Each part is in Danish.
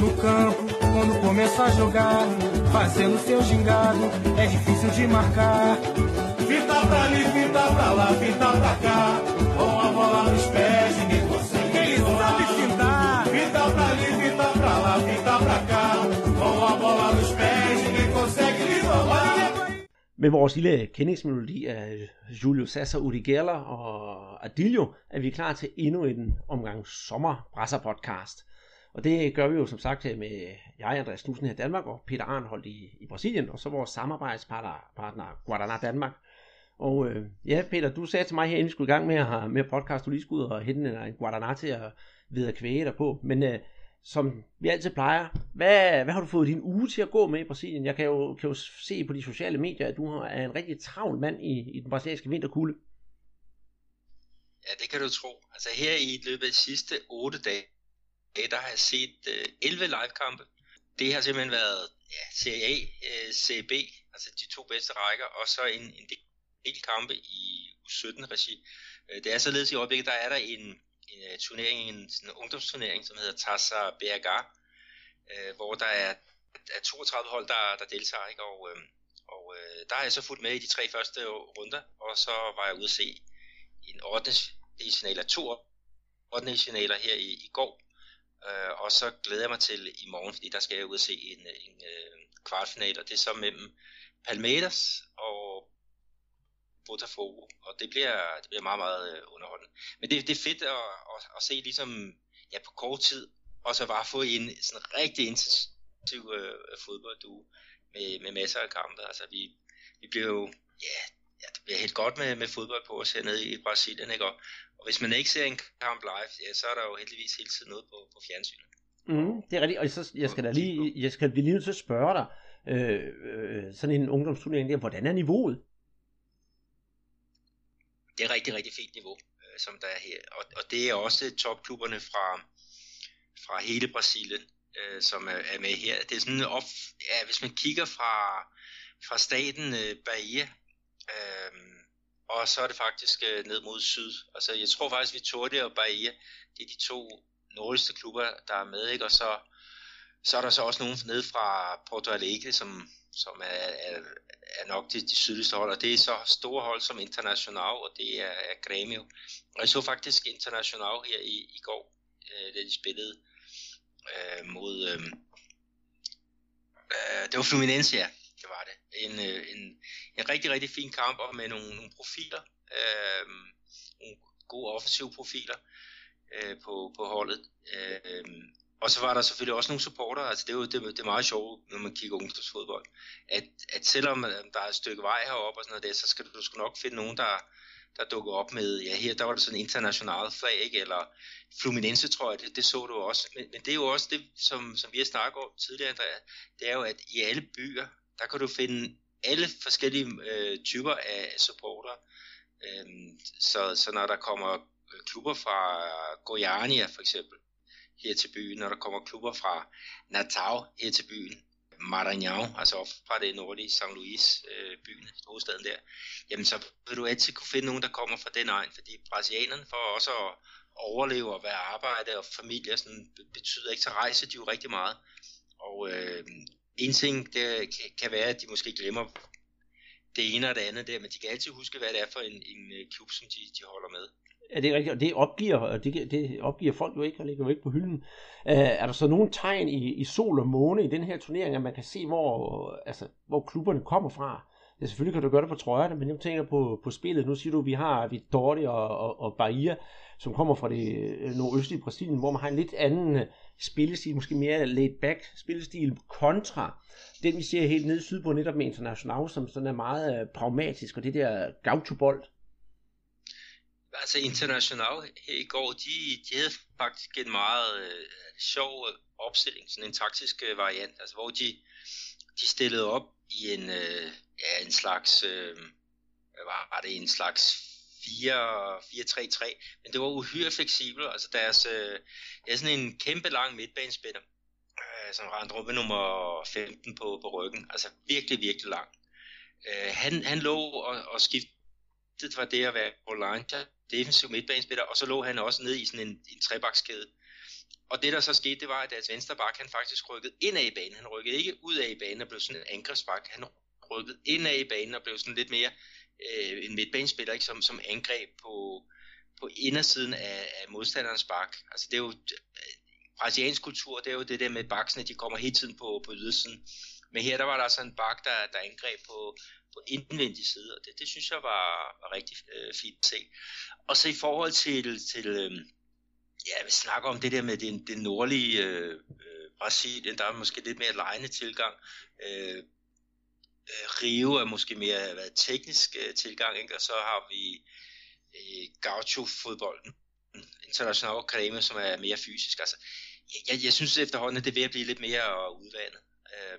No campo, quando começa a jogar, fazendo seu gingado, é difícil de marcar. Fita pra ali, fita pra lá, fita pra cá, com a bola nos pés, ninguém consegue. Ele sabe fintar. Fita pra ali, fita pra lá, fita pra cá, com a bola nos pés, ninguém consegue lhe roubar. Med vores lille kendingsmelodi af Julio Sasser, Uri Geller og Adilio, er vi klar til endnu en omgang sommerbrasser podcast. Og det gør vi jo som sagt med jeg, Andreas Knudsen her i Danmark, og Peter Arnholdt i, i Brasilien, og så vores samarbejdspartner partner, Guadana Danmark. Og øh, ja, Peter, du sagde til mig her, inden vi skulle i gang med at, have, med podcast, du lige skulle ud og hente en, en Guadana til at videre kvæge dig på. Men øh, som vi altid plejer, hvad, hvad har du fået din uge til at gå med i Brasilien? Jeg kan jo, kan jo se på de sociale medier, at du er en rigtig travl mand i, i den brasilianske vinterkulde. Ja, det kan du tro. Altså her i løbet af de sidste 8 dage, der har jeg set øh, 11 livekampe. Det har simpelthen været ja, Serie A, øh, B, altså de to bedste rækker, og så en, en del kampe i U17-regi. Øh, det er således i øjeblikket, der er der en, en uh, turnering, en sådan ungdomsturnering, som hedder Tassa BRG, øh, hvor der er, er 32 hold, der, der deltager, ikke? og, øh, og øh, der har jeg så fulgt med i de tre første runder, og så var jeg ude at se en 8. finaler, to 8. finaler her i, i går, øh, og så glæder jeg mig til i morgen, fordi der skal jeg ud og se en, en, en kvartfinal, og det er så mellem Palmeiras og Botafogo, og det bliver, det bliver meget, meget øh, underholdende. Men det, det er fedt at, at, at se ligesom, ja, på kort tid, og så bare få en sådan rigtig intensiv øh, fodbolduge med, med masser af kampe. Altså vi, vi bliver jo, ja, ja, det bliver helt godt med, med fodbold på os hernede i Brasilien, ikke? Og, og hvis man ikke ser en kamp live, ja, så er der jo heldigvis hele tiden noget på, på fjernsynet. Mm, det er rigtigt, og så, jeg skal da lige, jeg skal blive nødt til at spørge dig, øh, øh, sådan en ungdomsturnering der, hvordan er niveauet? Det er rigtig, rigtig fint niveau, øh, som der er her, og, og det er også topklubberne fra, fra hele Brasilien, øh, som er, er med her. Det er sådan op, ja, hvis man kigger fra, fra staten øh, Bahia, øh, og så er det faktisk øh, ned mod syd. Altså jeg tror faktisk, Vitoria og Bahia, det er de to nordligste klubber, der er med, ikke? og så, så er der så også nogen ned fra Porto Alegre, som, som er, er, er nok de, de sydligste hold, og det er så store hold som International, og det er, er Grêmio. Og jeg så faktisk International her i, i går, øh, da de spillede øh, mod, øh, øh, det var Fluminense, ja, det var det. En, øh, en, en rigtig, rigtig fin kamp, og med nogle, nogle profiler, øh, nogle gode offensive profiler øh, på, på holdet. Øh, og så var der selvfølgelig også nogle supporter, altså det er jo det, det er meget sjovt, når man kigger ungdomsfodbold, at, at selvom øh, der er et stykke vej heroppe og sådan noget der, så skal du, du skal nok finde nogen, der, der dukker op med, ja her der var det sådan en international flag, ikke? eller Fluminense tror jeg, det, det så du også, men, men det er jo også det, som, som vi har snakket om tidligere, Andrea, det er jo, at i alle byer, der kan du finde alle forskellige øh, typer af supporter, øhm, så, så når der kommer øh, klubber fra Goiânia for eksempel, her til byen, når der kommer klubber fra Natal her til byen, Maranhão, altså fra det nordlige St. Louis øh, byen, hovedstaden der, jamen så vil du altid kunne finde nogen, der kommer fra den egen, fordi brasilianerne for også at overleve og være arbejde og familie, sådan, betyder ikke, så rejser de jo rigtig meget. Og øh, en ting, det kan, kan være, at de måske glemmer det ene og det andet der, men de kan altid huske, hvad det er for en, en øh, klub, som de, de holder med. Ja, det er rigtigt, og det opgiver, det, det opgiver folk jo ikke, og ligger jo ikke på hylden. Uh, er der så nogle tegn i, i sol og måne i den her turnering, at man kan se, hvor, altså, hvor klubberne kommer fra? Ja, selvfølgelig kan du gøre det på trøjerne, men nu tænker på, på spillet. Nu siger du, at vi har Vitória og, og, og Bahia, som kommer fra det øh, nordøstlige Brasilien, hvor man har en lidt anden øh, spillestil, måske mere laid back spillestil kontra den, vi ser helt nede sydpå, netop med International, som sådan er meget øh, pragmatisk, og det der gaucho-bold, altså International i går, de, de havde faktisk en meget øh, sjov opstilling, sådan en taktisk øh, variant, altså hvor de, de stillede op i en, øh, ja, en slags, øh, hvad var det, en slags 4-3-3, men det var uhyre fleksibelt, altså deres, øh, det er sådan en kæmpe lang midtbanespiller, øh, som rendte rundt med nummer 15 på, på ryggen, altså virkelig, virkelig lang. Øh, han, han lå og, og skiftede fra det at være Bolanja defensiv midtbanespiller, og så lå han også ned i sådan en, en trebakskæde og det der så skete, det var, at deres venstre bak, han faktisk rykkede ind i banen. Han rykkede ikke ud af i banen og blev sådan en angrebsbak. Han rykkede ind i banen og blev sådan lidt mere øh, en midtbanespiller, ikke? Som, som angreb på, på indersiden af, af modstanderens bak. Altså det er jo øh, brasiliansk kultur, det er jo det der med baksene, de kommer hele tiden på, på ydersiden. Men her der var der altså en bak, der, der angreb på, på indvendig side, og det, det synes jeg var, var rigtig øh, fint at se. Og så i forhold til, til øh, ja, vi snakker om det der med det, den nordlige øh, øh, Brasilien, der er måske lidt mere lejende tilgang. Øh, øh, Rio er måske mere hvad, teknisk øh, tilgang, ikke? og så har vi øh, gaucho-fodbolden, international kreme, som er mere fysisk. Altså, jeg, jeg synes efterhånden, at det er ved at blive lidt mere udvandet, øh,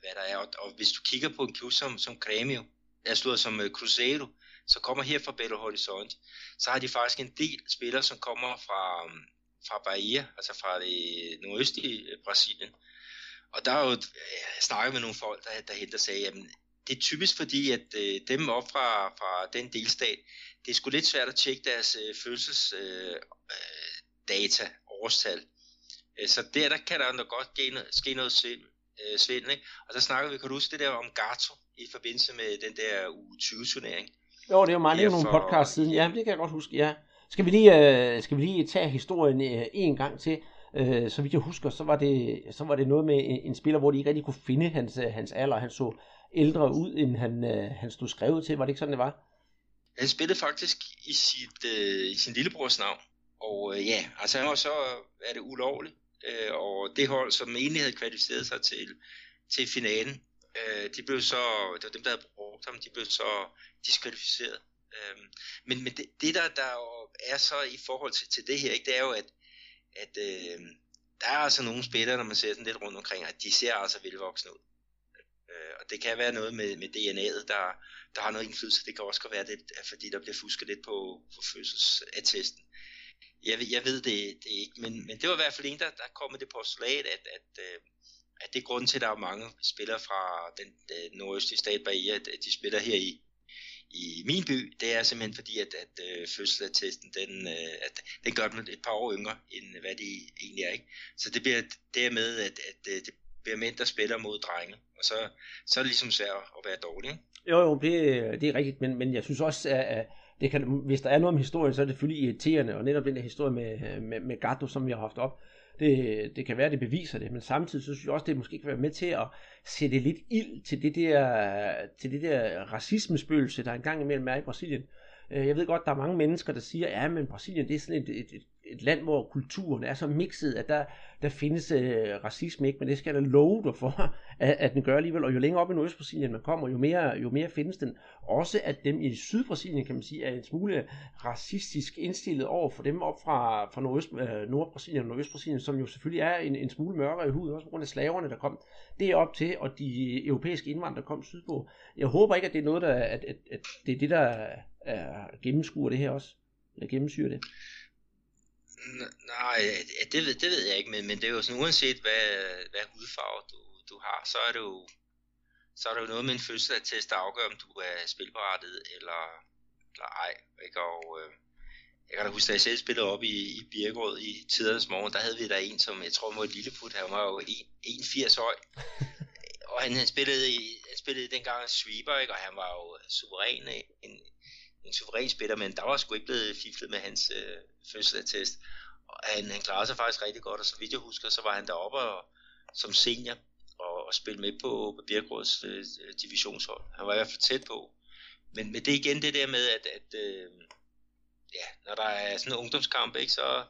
hvad der er. Og, og hvis du kigger på en klub som, som Grêmio, jeg slutter som uh, Cruzeiro, så kommer her fra Belo Horizonte, så har de faktisk en del spillere, som kommer fra, øhm, fra Bahia, altså fra det nordøstlige øh, Brasilien. Og der er jo, øh, jeg snakket med nogle folk, der, der henter sagde, jamen, det er typisk fordi, at øh, dem op fra, fra den delstat, det er sgu lidt svært at tjekke deres øh, fødselsdata, øh, øh årstal. Så der, der kan der nok godt ske noget svindel. Øh, svindel ikke? Og så snakker vi, kan du huske det der om Gato i forbindelse med den der U20-turnering? Jo, det er jo meget, er nogle for... podcast siden. Ja, det kan jeg godt huske, ja. Skal vi lige, øh, skal vi lige tage historien øh, en gang til? Øh, så vidt jeg husker, så var, det, så var det noget med en, en spiller, hvor de ikke rigtig kunne finde hans, øh, hans alder. Han så ældre ud, end han, øh, han stod skrevet til. Var det ikke sådan, det var? Han spillede faktisk i, sit, øh, i sin lillebrors navn. Og øh, ja, altså han var så, er det ulovligt. Øh, og det hold, som egentlig havde kvalificeret sig til, til finalen, øh, de blev så, det var dem, der havde brugt ham, de blev så diskvalificeret. Øhm, men men det, det der, der er så i forhold til, til det her, ikke, det er jo, at, at øh, der er altså nogle spillere, når man ser sådan lidt rundt omkring, at de ser altså velvoksne ud. Øh, og det kan være noget med, med DNA'et, der, der har noget indflydelse. Det kan også være det, fordi der bliver fusket lidt på, på fødselsattesten. Jeg, jeg ved det, det ikke, men, men det var i hvert fald en, der, der kom med det postulat, at, at, øh, at det er grunden til, at der er mange spillere fra den, den nordøstlige stat Bahia, at de spiller her i, i min by, det er simpelthen fordi, at, at øh, fødselsattesten, den, øh, at, den gør dem et par år yngre, end hvad de egentlig er. Ikke? Så det bliver dermed, at, at, at det bliver mænd, der spiller mod drenge, og så, så er det ligesom svært at være dårlig. Ikke? Jo, jo, det, det er rigtigt, men, men jeg synes også, at det kan, hvis der er noget om historien, så er det selvfølgelig irriterende, og netop den der historie med, med, med Gatto, som vi har haft op, det, det kan være, det beviser det, men samtidig så synes jeg også, det måske kan være med til at sætte lidt ild til det der, til det der racismespøgelse, der engang imellem er i Brasilien. Øh, jeg ved godt, der er mange mennesker, der siger, ja, men Brasilien det er sådan et, et, et, et land, hvor kulturen er så mixet, at der, der findes øh, racisme ikke, men det skal jeg da love dig for, at, at den gør alligevel. Og jo længere op i Nordøstbrasilien man kommer, jo mere, jo mere findes den. Også at dem i Sydbrasilien, kan man sige, er en smule racistisk indstillet over for dem op fra, fra Nordøst, øh, Nordbrasilien og Nordøstbrasilien, som jo selvfølgelig er en, en smule mørkere i huden, også på grund af slaverne, der kom det er op til, og de europæiske indvandrere kom sydpå. Jeg håber ikke, at det er noget, der, at, at, at det er det, der er gennemskuer det her også, eller gennemsyrer det. Nej, det ved, det ved jeg ikke, men, men det er jo sådan, uanset hvad, hvad hudfarve du, du har, så er det jo, så er det jo noget med en fødselsattest, der afgør, om du er spilberettet eller, eller ej. Ikke? Og øh, jeg kan da huske, da jeg selv spillede op i, i Birkerød i tidernes morgen, der havde vi der en, som jeg tror var et lille put, han var jo 1,80 høj. og han, han, spillede, han spillede dengang sweeper, ikke? og han var jo suveræn, en, en suveræn spiller, men der var sgu ikke blevet fiflet med hans øh, fødselsattest. Og han, han klarede sig faktisk rigtig godt, og så vidt jeg husker, så var han deroppe og, som senior og, og spille med på, på Birkerøds øh, divisionshold. Han var i hvert fald tæt på. Men, men det er igen det der med, at, at øh, ja, når der er sådan en ungdomskamp, ikke, så,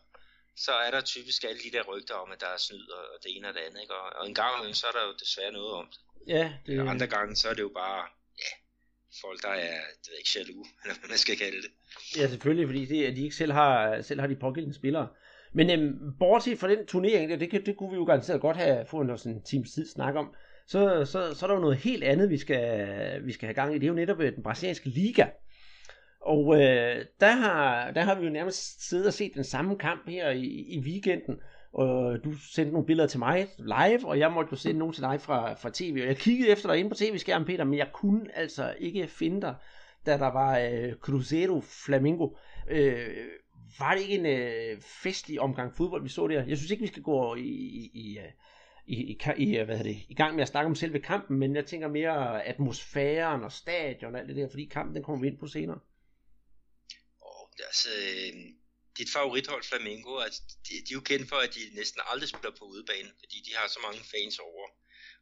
så er der typisk alle de der rygter om, at der er snyd og, og det ene og det andet. Ikke? Og, og en gang så er der jo desværre noget om det. Ja, det... Og andre gange, så er det jo bare, folk, der er, det ved ikke, jaloux, eller hvad man skal kalde det. Ja, selvfølgelig, fordi det, at de ikke selv har, selv har de pågældende spillere. Men øhm, bortset fra den turnering, det, det, det kunne vi jo garanteret godt have fået en, sådan en times tid snak om, så, så, så er der jo noget helt andet, vi skal, vi skal have gang i. Det er jo netop øh, den brasilianske liga. Og øh, der, har, der har vi jo nærmest siddet og set den samme kamp her i, i weekenden. Og du sendte nogle billeder til mig live, og jeg måtte jo sende nogle til dig fra, fra tv. Og jeg kiggede efter dig inde på tv-skærmen, Peter, men jeg kunne altså ikke finde dig, da der var øh, Cruzeiro Flamingo. Øh, var det ikke en øh, festlig omgang fodbold, vi så der? Jeg synes ikke, vi skal gå i, i, i, i, i, i, hvad det, i gang med at snakke om selve kampen, men jeg tænker mere atmosfæren og stadion og alt det der, fordi kampen den kommer vi ind på senere. Oh, altså, øh, dit favorithold Flamengo, altså, de, de er jo kendt for, at de næsten aldrig spiller på udebane, fordi de har så mange fans over,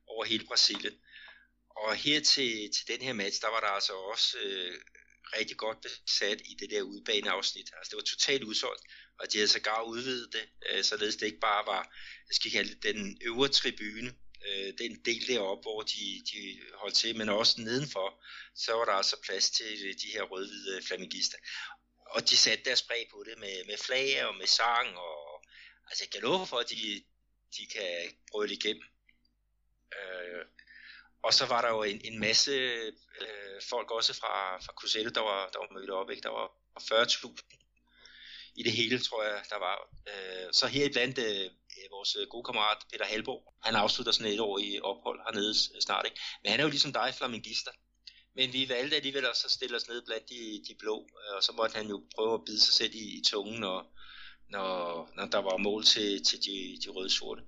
over hele Brasilien. Og her til, til den her match, der var der altså også øh, rigtig godt besat i det der udebaneafsnit. Altså det var totalt udsolgt, og de havde sågar udvidet det, øh, således det ikke bare var, jeg skal kalde det, den øvre tribune, øh, den del deroppe, hvor de, de holdt til, men også nedenfor, så var der altså plads til de her rødhvide flamengister. Og de satte deres præg på det med, med flag og med sang, og altså jeg kan love for, at de, de kan brøle igennem. Øh, og så var der jo en, en masse øh, folk også fra, fra Cruzeiro, der var, der var mødt op. Ikke? Der var 40.000 i det hele, tror jeg, der var. Øh, så her blandt øh, vores gode kammerat Peter Halborg, han afslutter sådan et år i ophold hernede snart. Ikke? Men han er jo ligesom dig, flamingister. Men vi valgte alligevel også at stille os ned blandt de, de blå, øh, og så måtte han jo prøve at bide sig selv i, i tungen, og, når, når der var mål til, til de, de røde-sorte.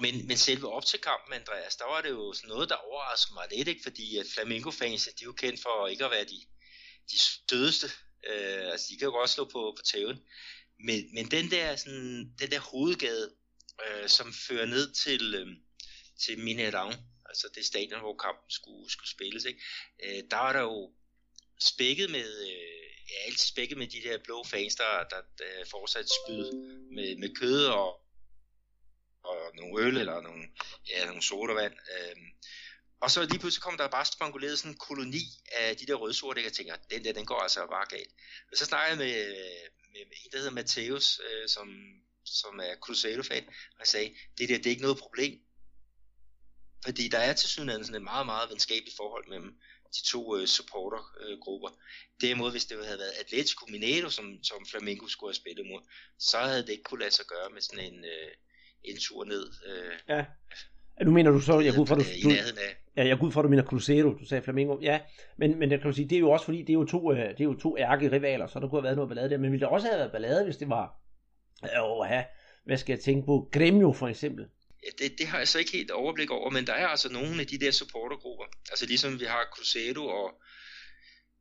Men, men selve op til kampen, Andreas, der var det jo sådan noget, der overraskede mig lidt, ikke? fordi at Flamingo-fans, de er jo kendt for ikke at være de, de stødeste. Øh, altså, de kan jo godt slå på, på tæven. Men, men den der, sådan, den der hovedgade, øh, som fører ned til, øh, til Minerang, altså det stadion, hvor kampen skulle, skulle spilles, ikke? Øh, der var der jo spækket med, øh, ja, altid spækket med de der blå fans, der, der, der fortsat spyd med, med kød og, og nogle øl eller nogle, ja, nogle sodavand. Øh, og så lige pludselig kom der bare spanguleret sådan en koloni af de der rødsorte, jeg tænker, den der, den går altså bare galt. Og så snakkede jeg med, med, med en, der hedder Mateus, øh, som, som er Cruzeiro-fan, og jeg sagde, det der, det er ikke noget problem. Fordi der er til synligheden sådan et meget, meget venskabeligt forhold mellem de to uh, supportergrupper. Uh, Derimod, hvis det havde været Atletico Mineiro, som, som Flamengo skulle have spillet mod, så havde det ikke kunne lade sig gøre med sådan en, uh, en tur ned. Uh, ja. Nu mener du så, jeg går for, du, du, ja, jeg går for, du mener Cruzeiro, du sagde Flamengo, ja, men, men det kan du sige, det er jo også fordi, det er jo to, det er jo to ærke rivaler, så der kunne have været noget ballade der, men ville der også have været ballade, hvis det var, åh, ja, hvad skal jeg tænke på, Gremio for eksempel, det, det har jeg så ikke helt overblik over, men der er altså nogle af de der supportergrupper, altså ligesom vi har Cruzeiro og,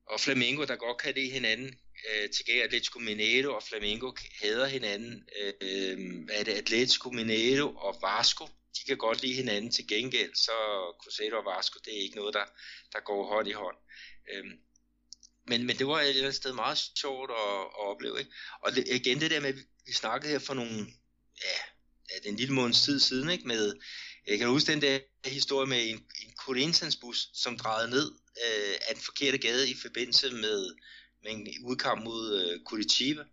og Flamengo, der godt kan det hinanden. Øh, til gengæld Atletico Mineiro og Flamengo hader hinanden. Øh, hvad er det? Atletico Mineiro og Vasco, de kan godt lide hinanden til gengæld, så Cruzeiro og Vasco, det er ikke noget, der, der går hånd i hånd. Øh, men, men det var et eller andet sted meget sjovt at, at opleve. Ikke? Og det, igen det der med, at vi snakkede her for nogle, ja, en lille måneds tid siden, ikke? Med, jeg kan huske den der historie med en, en Corinthians bus, som drejede ned øh, af den forkerte gade i forbindelse med, med en udkamp mod øh, Curitiba.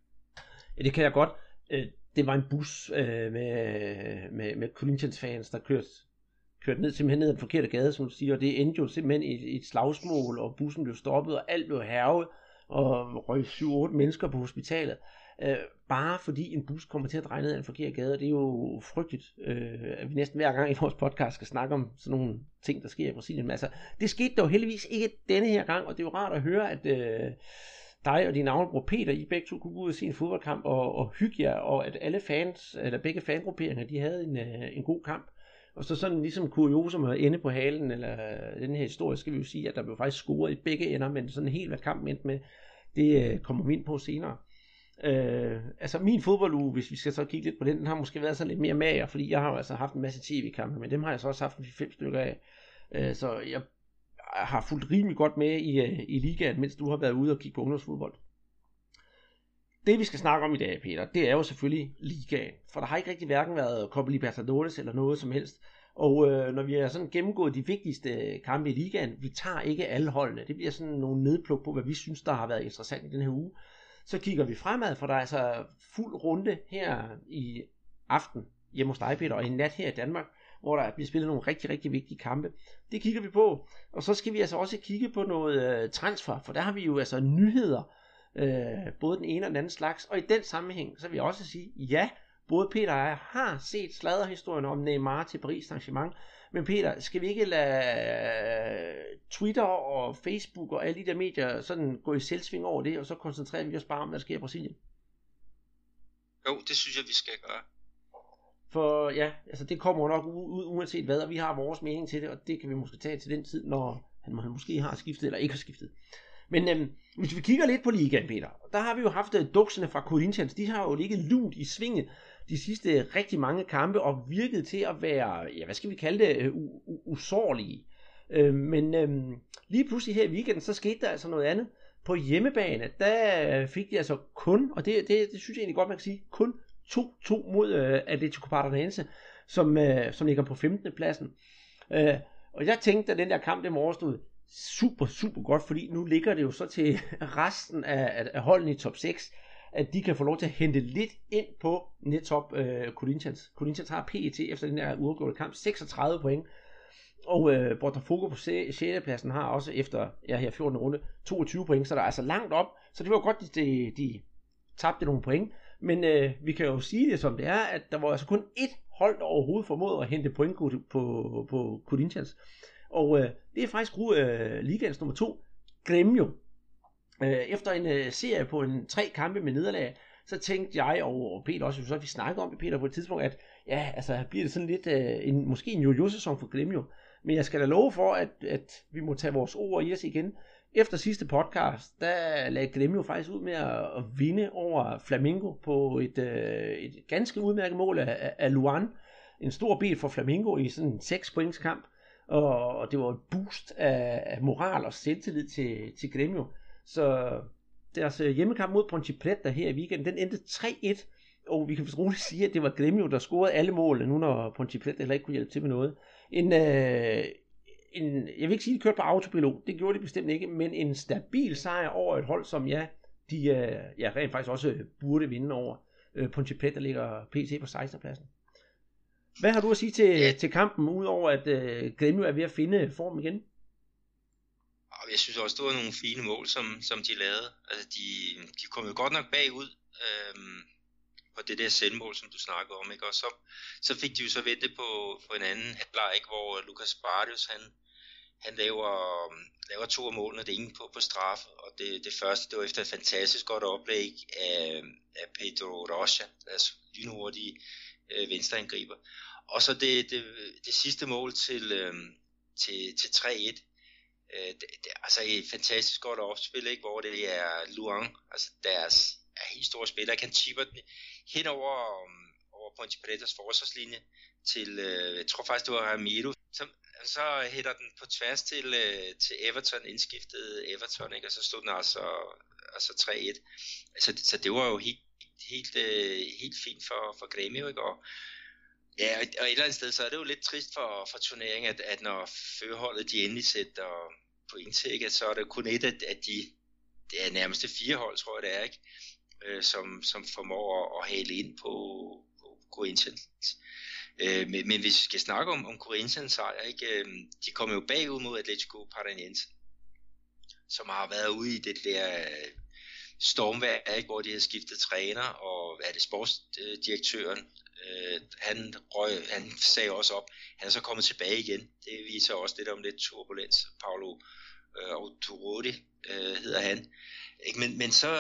Ja, det kan jeg godt. Øh, det var en bus øh, med, med, med Corinthians fans, der kørte, kørte ned, simpelthen ned ad den forkerte gade, som du siger, og det endte jo simpelthen i, i et slagsmål, og bussen blev stoppet, og alt blev hervet, og røg 7-8 mennesker på hospitalet øh, bare fordi en bus kommer til at dreje ned ad en forkert gade, det er jo frygteligt, øh, at vi næsten hver gang i vores podcast skal snakke om sådan nogle ting, der sker i Brasilien. Men altså, det skete dog heldigvis ikke denne her gang, og det er jo rart at høre, at øh, dig og din navnebror Peter, I begge to kunne gå ud og se en fodboldkamp og, og hygge jer, og at alle fans, eller begge fangrupperinger, de havde en, øh, en god kamp. Og så sådan ligesom kuriosum at ende på halen, eller øh, den her historie, skal vi jo sige, at der blev faktisk scoret i begge ender, men sådan helt hvad kampen endte med, det øh, kommer vi ind på senere. Øh, altså min fodbolduge, hvis vi skal så kigge lidt på den, den har måske været sådan lidt mere mager, fordi jeg har altså haft en masse tv-kampe, men dem har jeg så også haft en fem stykker af. Øh, så jeg har fulgt rimelig godt med i, øh, i ligaen, mens du har været ude og kigge på ungdomsfodbold. Det vi skal snakke om i dag, Peter, det er jo selvfølgelig ligaen. For der har ikke rigtig hverken været Copa Libertadores eller noget som helst. Og øh, når vi har sådan gennemgået de vigtigste kampe i ligaen, vi tager ikke alle holdene. Det bliver sådan nogle nedpluk på, hvad vi synes, der har været interessant i den her uge. Så kigger vi fremad, for der er altså fuld runde her i aften hjemme hos dig, Peter, og i nat her i Danmark, hvor der bliver spillet nogle rigtig, rigtig vigtige kampe. Det kigger vi på. Og så skal vi altså også kigge på noget øh, transfer, for der har vi jo altså nyheder, øh, både den ene og den anden slags. Og i den sammenhæng, så vil jeg også sige, ja, både Peter og jeg har set sladderhistorien om Neymar til Paris Saint-Germain, men Peter, skal vi ikke lade Twitter og Facebook og alle de der medier sådan gå i selvsving over det, og så koncentrerer vi os bare om, hvad der sker i Brasilien? Jo, det synes jeg, vi skal gøre. For ja, altså det kommer nok ud uanset hvad, og vi har vores mening til det, og det kan vi måske tage til den tid, når han, han måske har skiftet eller ikke har skiftet. Men øhm, hvis vi kigger lidt på ligaen, Peter, der har vi jo haft uh, duksene fra Corinthians, de har jo ligget lunt i svinget de sidste rigtig mange kampe og virkede til at være, ja hvad skal vi kalde det, øh, usårlige. Øh, men øh, lige pludselig her i weekenden, så skete der altså noget andet. På hjemmebane, der fik de altså kun, og det, det, det synes jeg egentlig godt, man kan sige, kun 2-2 mod øh, Atletico Paranaense, som, øh, som ligger på 15. pladsen. Øh, og jeg tænkte, at den der kamp, det overstod super, super godt, fordi nu ligger det jo så til resten af, af holdene i top 6, at de kan få lov til at hente lidt ind på netop øh, Corinthians. Corinthians har PET efter den her uafgjorte kamp 36 point, og øh, Botafogo på 6. pladsen har også efter ja, her 14. runde 22 point, så der er altså langt op. Så det var godt, at de, de tabte nogle point. Men øh, vi kan jo sige det som det er, at der var altså kun ét hold, der overhovedet formåede at hente point på, på, på Corinthians. Og øh, det er faktisk øh, ligaens nummer to, Gremio. Øh, efter en øh, serie på en tre kampe med nederlag, så tænkte jeg, og Peter også, så vi snakkede om det, Peter, på et tidspunkt, at ja, altså bliver det sådan lidt, øh, en, måske en jojo-sæson for Gremio. Men jeg skal da love for, at, at vi må tage vores ord i os igen. Efter sidste podcast, der lagde Gremio faktisk ud med at, vinde over Flamingo på et, øh, et ganske udmærket mål af, af Luan. En stor bil for Flamingo i sådan en 6 points kamp. Og, og det var et boost af, af moral og selvtillid til, til Gremio. Så deres øh, hjemmekamp mod Preta her i weekenden, den endte 3-1. Og vi kan roligt sige, at det var Gremio, der scorede alle målene, nu når Preta heller ikke kunne hjælpe til med noget. En, øh, en, jeg vil ikke sige, at de kørte på autopilot, det gjorde de bestemt ikke, men en stabil sejr over et hold, som ja, de øh, ja, rent faktisk også burde vinde over. Øh, Preta ligger PT på 16. pladsen. Hvad har du at sige til, til kampen, udover at øh, Gremio er ved at finde form igen? Jeg synes også, det var nogle fine mål, som, som de lavede. Altså, de, de kom jo godt nok bagud øhm, på det der sendmål, som du snakkede om, ikke? Og så, så fik de jo så ventet på, på en anden halvleg, ikke? hvor øh, Lukas Bardius, han, han laver, laver to af målene, det ene på, på straf, og det, det første, det var efter et fantastisk godt oplæg af, af Pedro Rocha, altså lynhurtige øh, venstreangriber. Og så det, det, det sidste mål til, øh, til, til 3-1, øh, det, det, altså et fantastisk godt opspil, ikke? hvor det er Luang, altså deres er helt store spiller, kan chipper den hen over, um, over Ponte Pretas forsvarslinje til, øh, jeg tror faktisk det var Ramiro, som, så hætter den på tværs til, øh, til Everton, indskiftet Everton, ikke? og så stod den altså, altså 3-1. Altså, så det var jo helt, helt, øh, helt fint for, for Grêmio, ikke? Og, ja, og, og et eller andet sted, så er det jo lidt trist for, for turneringen, at, at når førholdet de endelig sætter point til, ikke? At så er det kun et af, af de, det er nærmeste fire hold, tror jeg det er, ikke? Øh, som, som formår at, at hale ind på, på Corinthians. Øh, men, men hvis vi skal snakke om, om Corinthians sejr, ikke? Øh, de kommer jo bagud mod Atletico Paranaense, som har været ude i det der stormvær, ikke, hvor de havde skiftet træner, og er det sportsdirektøren, øh, han, røg, han sagde også op, han er så kommet tilbage igen. Det viser også lidt om lidt turbulens. Paolo øh, Autoroti øh, hedder han. Ikke? Men, men så,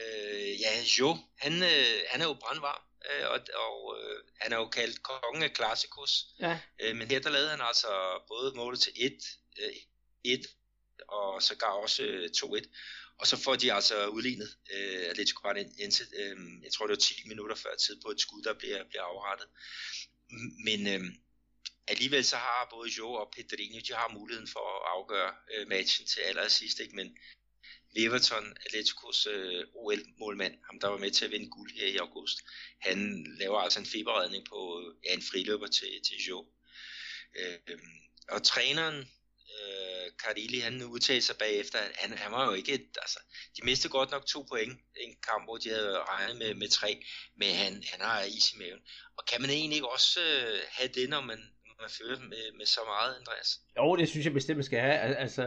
øh, ja, Jo, han, øh, han er jo brandvarm, øh, og, og øh, han er jo kaldt kongen af klassikos. Ja. Øh, men her der lavede han altså både målet til 1, øh, 1 og sågar også øh, 2-1. Og så får de altså udlignet øh, Atletico Paranaense, øh, jeg tror det var 10 minutter før tid på et skud, der bliver, bliver afrettet. Men øh, alligevel så har både Jo og Pedrinho, de har muligheden for at afgøre øh, matchen til allersidst, ikke? men Leverton, Atleticos øh, OL-målmand, ham der var med til at vinde guld her i august, han laver altså en feberredning på øh, ja, en friløber til, til Jo. Øh, og træneren, øh, Carilli, han udtalte sig bagefter, at han, han var jo ikke, et, altså, de mistede godt nok to point, en kamp, hvor de havde regnet med, med tre, men han, han har is i maven. Og kan man egentlig ikke også øh, have det, når man, når man føler med, med så meget, Andreas? Jo, det synes jeg bestemt, man skal have. Altså,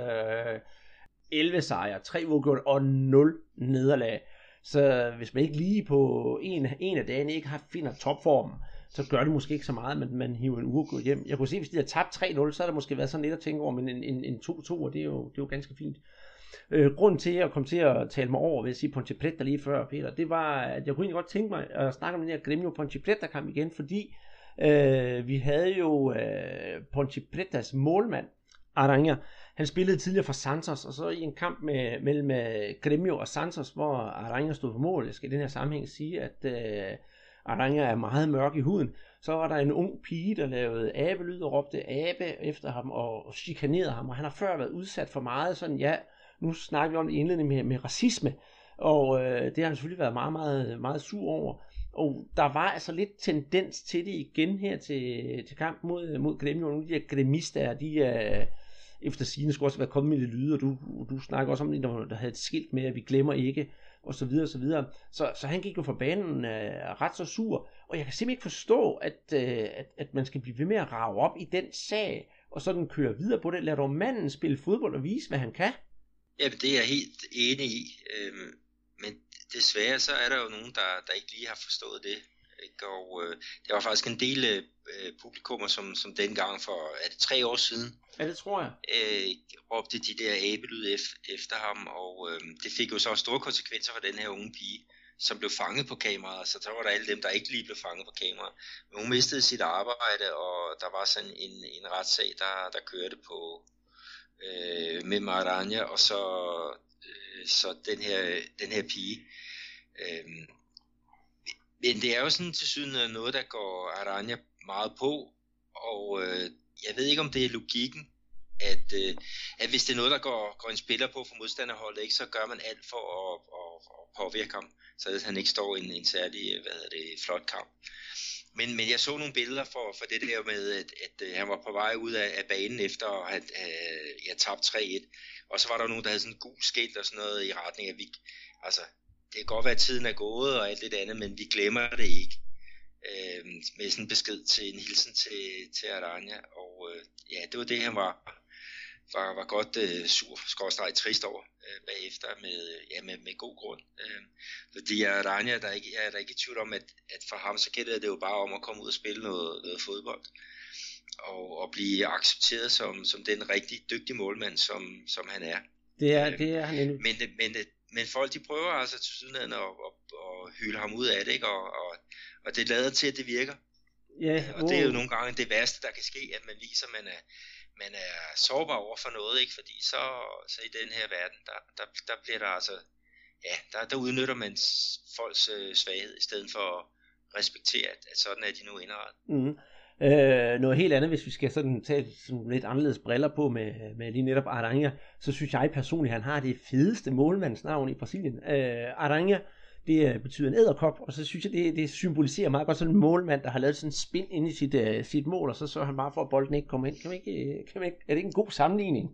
11 sejre, 3 uafgjort og 0 nederlag. Så hvis man ikke lige på en, en af dagene ikke har, finder topformen, så gør det måske ikke så meget, men man hiver en uafgjort hjem. Jeg kunne se, hvis de havde tabt 3-0, så har der måske været sådan lidt at tænke over, men en, en, en 2-2, og det er, jo, det er jo ganske fint. Øh, grunden til, at jeg kom til at tale mig over ved at sige Ponte Preta lige før, Peter, det var, at jeg kunne egentlig godt tænke mig at snakke om den her Gremio Ponte Preta kamp igen, fordi øh, vi havde jo øh, Ponte Pretas målmand, Aranja, han spillede tidligere for Santos, og så i en kamp med, mellem øh, Gremio og Santos, hvor Aranja stod på mål, jeg skal i den her sammenhæng sige, at øh, Aranja er meget mørk i huden, så var der en ung pige, der lavede abelyd og råbte abe efter ham og chikanerede ham, og han har før været udsat for meget sådan, ja, nu snakker vi om det indledende med, med racisme, og øh, det har han selvfølgelig været meget, meget, meget sur over. Og der var altså lidt tendens til det igen her til, til kamp mod, mod Gremio. Nogle af de her gremister, de er, øh, efter sigende skulle også være kommet med lidt lyde, og du, du snakker også om det, der havde et skilt med, at vi glemmer ikke, og så videre, og så videre. Så, så han gik jo fra banen øh, ret så sur, og jeg kan simpelthen ikke forstå, at, øh, at, at man skal blive ved med at rave op i den sag, og sådan køre videre på det. Lad dog manden spille fodbold og vise, hvad han kan. Jamen, det er jeg helt enig i. Øhm, men desværre så er der jo nogen, der, der ikke lige har forstået det. Ikke? Og øh, der var faktisk en del øh, publikummer, som, som dengang for er det tre år siden, ja, det tror jeg. Øh, råbte de der abelyd efter ham, og øh, det fik jo så store konsekvenser for den her unge pige, som blev fanget på kameraet, så der var der alle dem, der ikke lige blev fanget på kameraet. Men hun mistede sit arbejde, og der var sådan en, en retssag, der, der kørte på øh, med Maranja, og så, øh, så den, her, den her pige. Øh, men det er jo sådan til syden noget, der går Aranya meget på, og øh, jeg ved ikke, om det er logikken, at, øh, at hvis det er noget, der går, går en spiller på for modstanderholdet, ikke, så gør man alt for at, at, at påvirke ham, så han ikke står i en, en særlig øh, hvad hedder det, flot kamp. Men, men jeg så nogle billeder for, for det der med, at, at, at han var på vej ud af, af banen efter at have ja, tabt 3-1. Og så var der nogen, der havde sådan en gul skilt og sådan noget i retning af, at vi, altså, det kan godt være, at tiden er gået og alt det andet, men vi glemmer det ikke. Øh, med sådan en besked til en hilsen til, til Aranya. Og øh, ja, det var det, han var, var, var godt øh, sur, skorstræk trist over øh, bagefter med, ja, med, med god grund. Øh, fordi Aranya, der er ikke, jeg er der ikke i tvivl om, at, at for ham så gælder det jo bare om at komme ud og spille noget, noget fodbold. Og, og blive accepteret som, som den rigtig dygtige målmand, som, som han er. Det er, det er han endnu. Men, men, men folk de prøver altså til syden at, at, at hylde ham ud af det, ikke? Og, og, og det lader til, at det virker. Ja, og det er jo nogle gange det værste, der kan ske, at man viser, at man er, man er sårbar over for noget, ikke? Fordi så, så i den her verden, der, der, der bliver der altså, ja, der, der udnytter man folks øh, svaghed, i stedet for at respektere, at, at sådan er de nu indrettet. Mm. Øh, noget helt andet, hvis vi skal sådan tage sådan lidt anderledes briller på med, med lige netop Aranha, så synes jeg personligt, at han har det fedeste målmandsnavn i Brasilien. Øh, Aranha, det betyder en æderkop, og så synes jeg, det, det symboliserer meget godt sådan en målmand, der har lavet sådan en spin ind i sit, uh, sit mål, og så sørger han bare for, at bolden ikke kommer ind. Kan man ikke, kan man ikke, er det ikke en god sammenligning?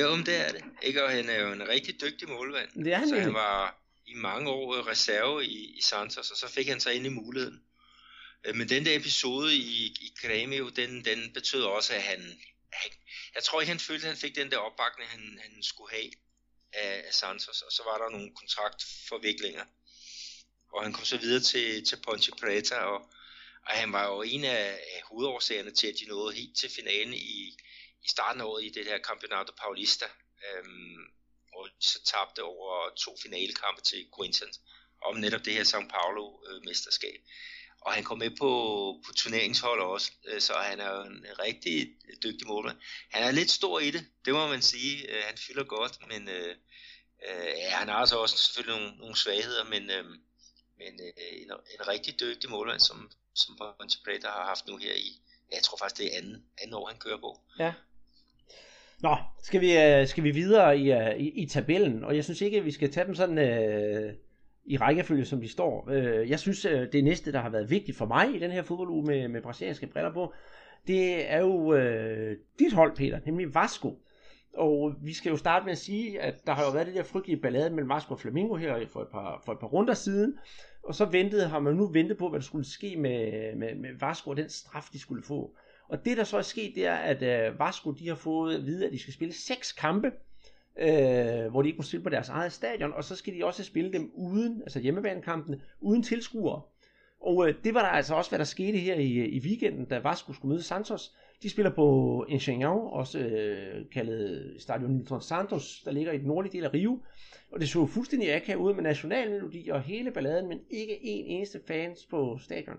Jo, men det er det. Ikke? Og han er jo en rigtig dygtig målmand. Det er han så han var i mange år reserve i, i Santos, og så fik han sig ind i muligheden. Øh, men den der episode i, i Grêmio, den, den betød også, at han, han, jeg tror ikke, han følte, at han fik den der opbakning, han, han skulle have af, af Santos, og så var der nogle kontraktforviklinger. Og han kom så videre til, til Ponte Preta, og, og han var jo en af, af hovedårsagerne til, at de nåede helt til finalen i, i starten af året i det her Campeonato Paulista, øhm, og så tabte over to finalekampe til Corinthians om netop det her São Paulo-mesterskab. Øh, og han kom med på, på turneringshold også, øh, så han er jo en rigtig dygtig målmand. Han er lidt stor i det, det må man sige. Øh, han fylder godt, men øh, øh, ja, han har altså også selvfølgelig nogle, nogle svagheder, men, øh, men øh, en, en rigtig dygtig målmand, som, som Ponte Preta har haft nu her i, jeg tror faktisk det er anden, anden år, han kører på. Ja. Nå, skal vi, øh, skal vi videre i, i, i tabellen, og jeg synes ikke, at vi skal tage dem sådan... Øh i rækkefølge, som de står. Øh, jeg synes, øh, det næste, der har været vigtigt for mig i den her fodbolduge med, med brasilianske briller på, det er jo øh, dit hold, Peter, nemlig Vasco. Og vi skal jo starte med at sige, at der har jo været det der frygtelige ballade mellem Vasco og Flamingo her for et par, for et par runder siden. Og så ventede, har man nu ventet på, hvad der skulle ske med, med, med Vasco og den straf, de skulle få. Og det, der så er sket, det er, at øh, Vasco de har fået at vide, at de skal spille seks kampe øh, hvor de ikke må spille på deres eget stadion, og så skal de også spille dem uden, altså hjemmebanekampene, uden tilskuere. Og øh, det var der altså også, hvad der skete her i, øh, i weekenden, da Vasco skulle møde Santos. De spiller på Engenhão, også øh, kaldet Stadion Nitron Santos, der ligger i den nordlige del af Rio. Og det så fuldstændig akavet ud med nationalmelodi og hele balladen, men ikke en eneste fans på stadion.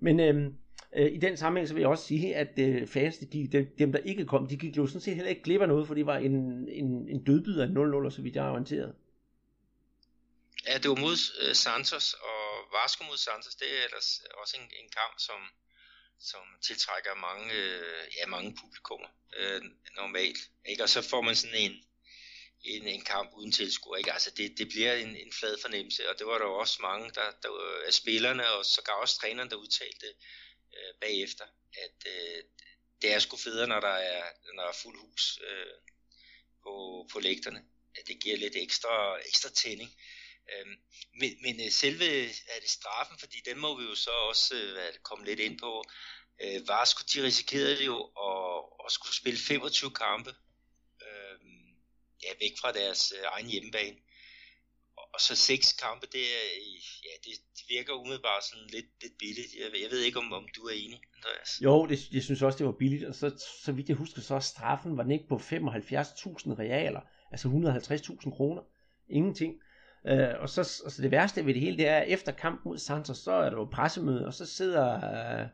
Men øh, øh, i den sammenhæng så vil jeg også sige, at øh, fans, de, de, dem der ikke kom, de gik jo sådan set heller ikke glip af noget, for det var en, en, en dødbyd af 0-0, så vidt jeg er orienteret. Ja, det var mod øh, Santos, og Vasco mod Santos, det er ellers også en, en kamp, som, som tiltrækker mange, øh, ja, mange publikummer øh, normalt. Ikke? Og så får man sådan en, en, en kamp uden tilskuer. Ikke? Altså det, det bliver en, en flad fornemmelse, og det var der jo også mange der, der, øh, af spillerne, og sågar også træneren, der udtalte øh, bagefter, at øh, det er sgu federe, når der er, når der er fuld hus øh, på, på lægterne. At det giver lidt ekstra, ekstra tænding. Øhm, men, men øh, selve er det straffen, fordi den må vi jo så også øh, komme lidt ind på. Øh, Vasco, de risikerede jo at, at skulle spille 25 kampe øh, ja, væk fra deres øh, egen hjemmebane. Og så seks kampe, det, er, ja, det, det virker umiddelbart sådan lidt, lidt billigt. Jeg, jeg ved ikke, om, om du er enig, Andreas? Jo, det, jeg synes også, det var billigt. Og så, så vidt jeg husker, så straffen var den ikke på 75.000 realer, altså 150.000 kroner. Ingenting. Øh, og så altså det værste ved det hele, det er, at efter kampen mod Santos, så er der jo pressemøde, og så sidder øh,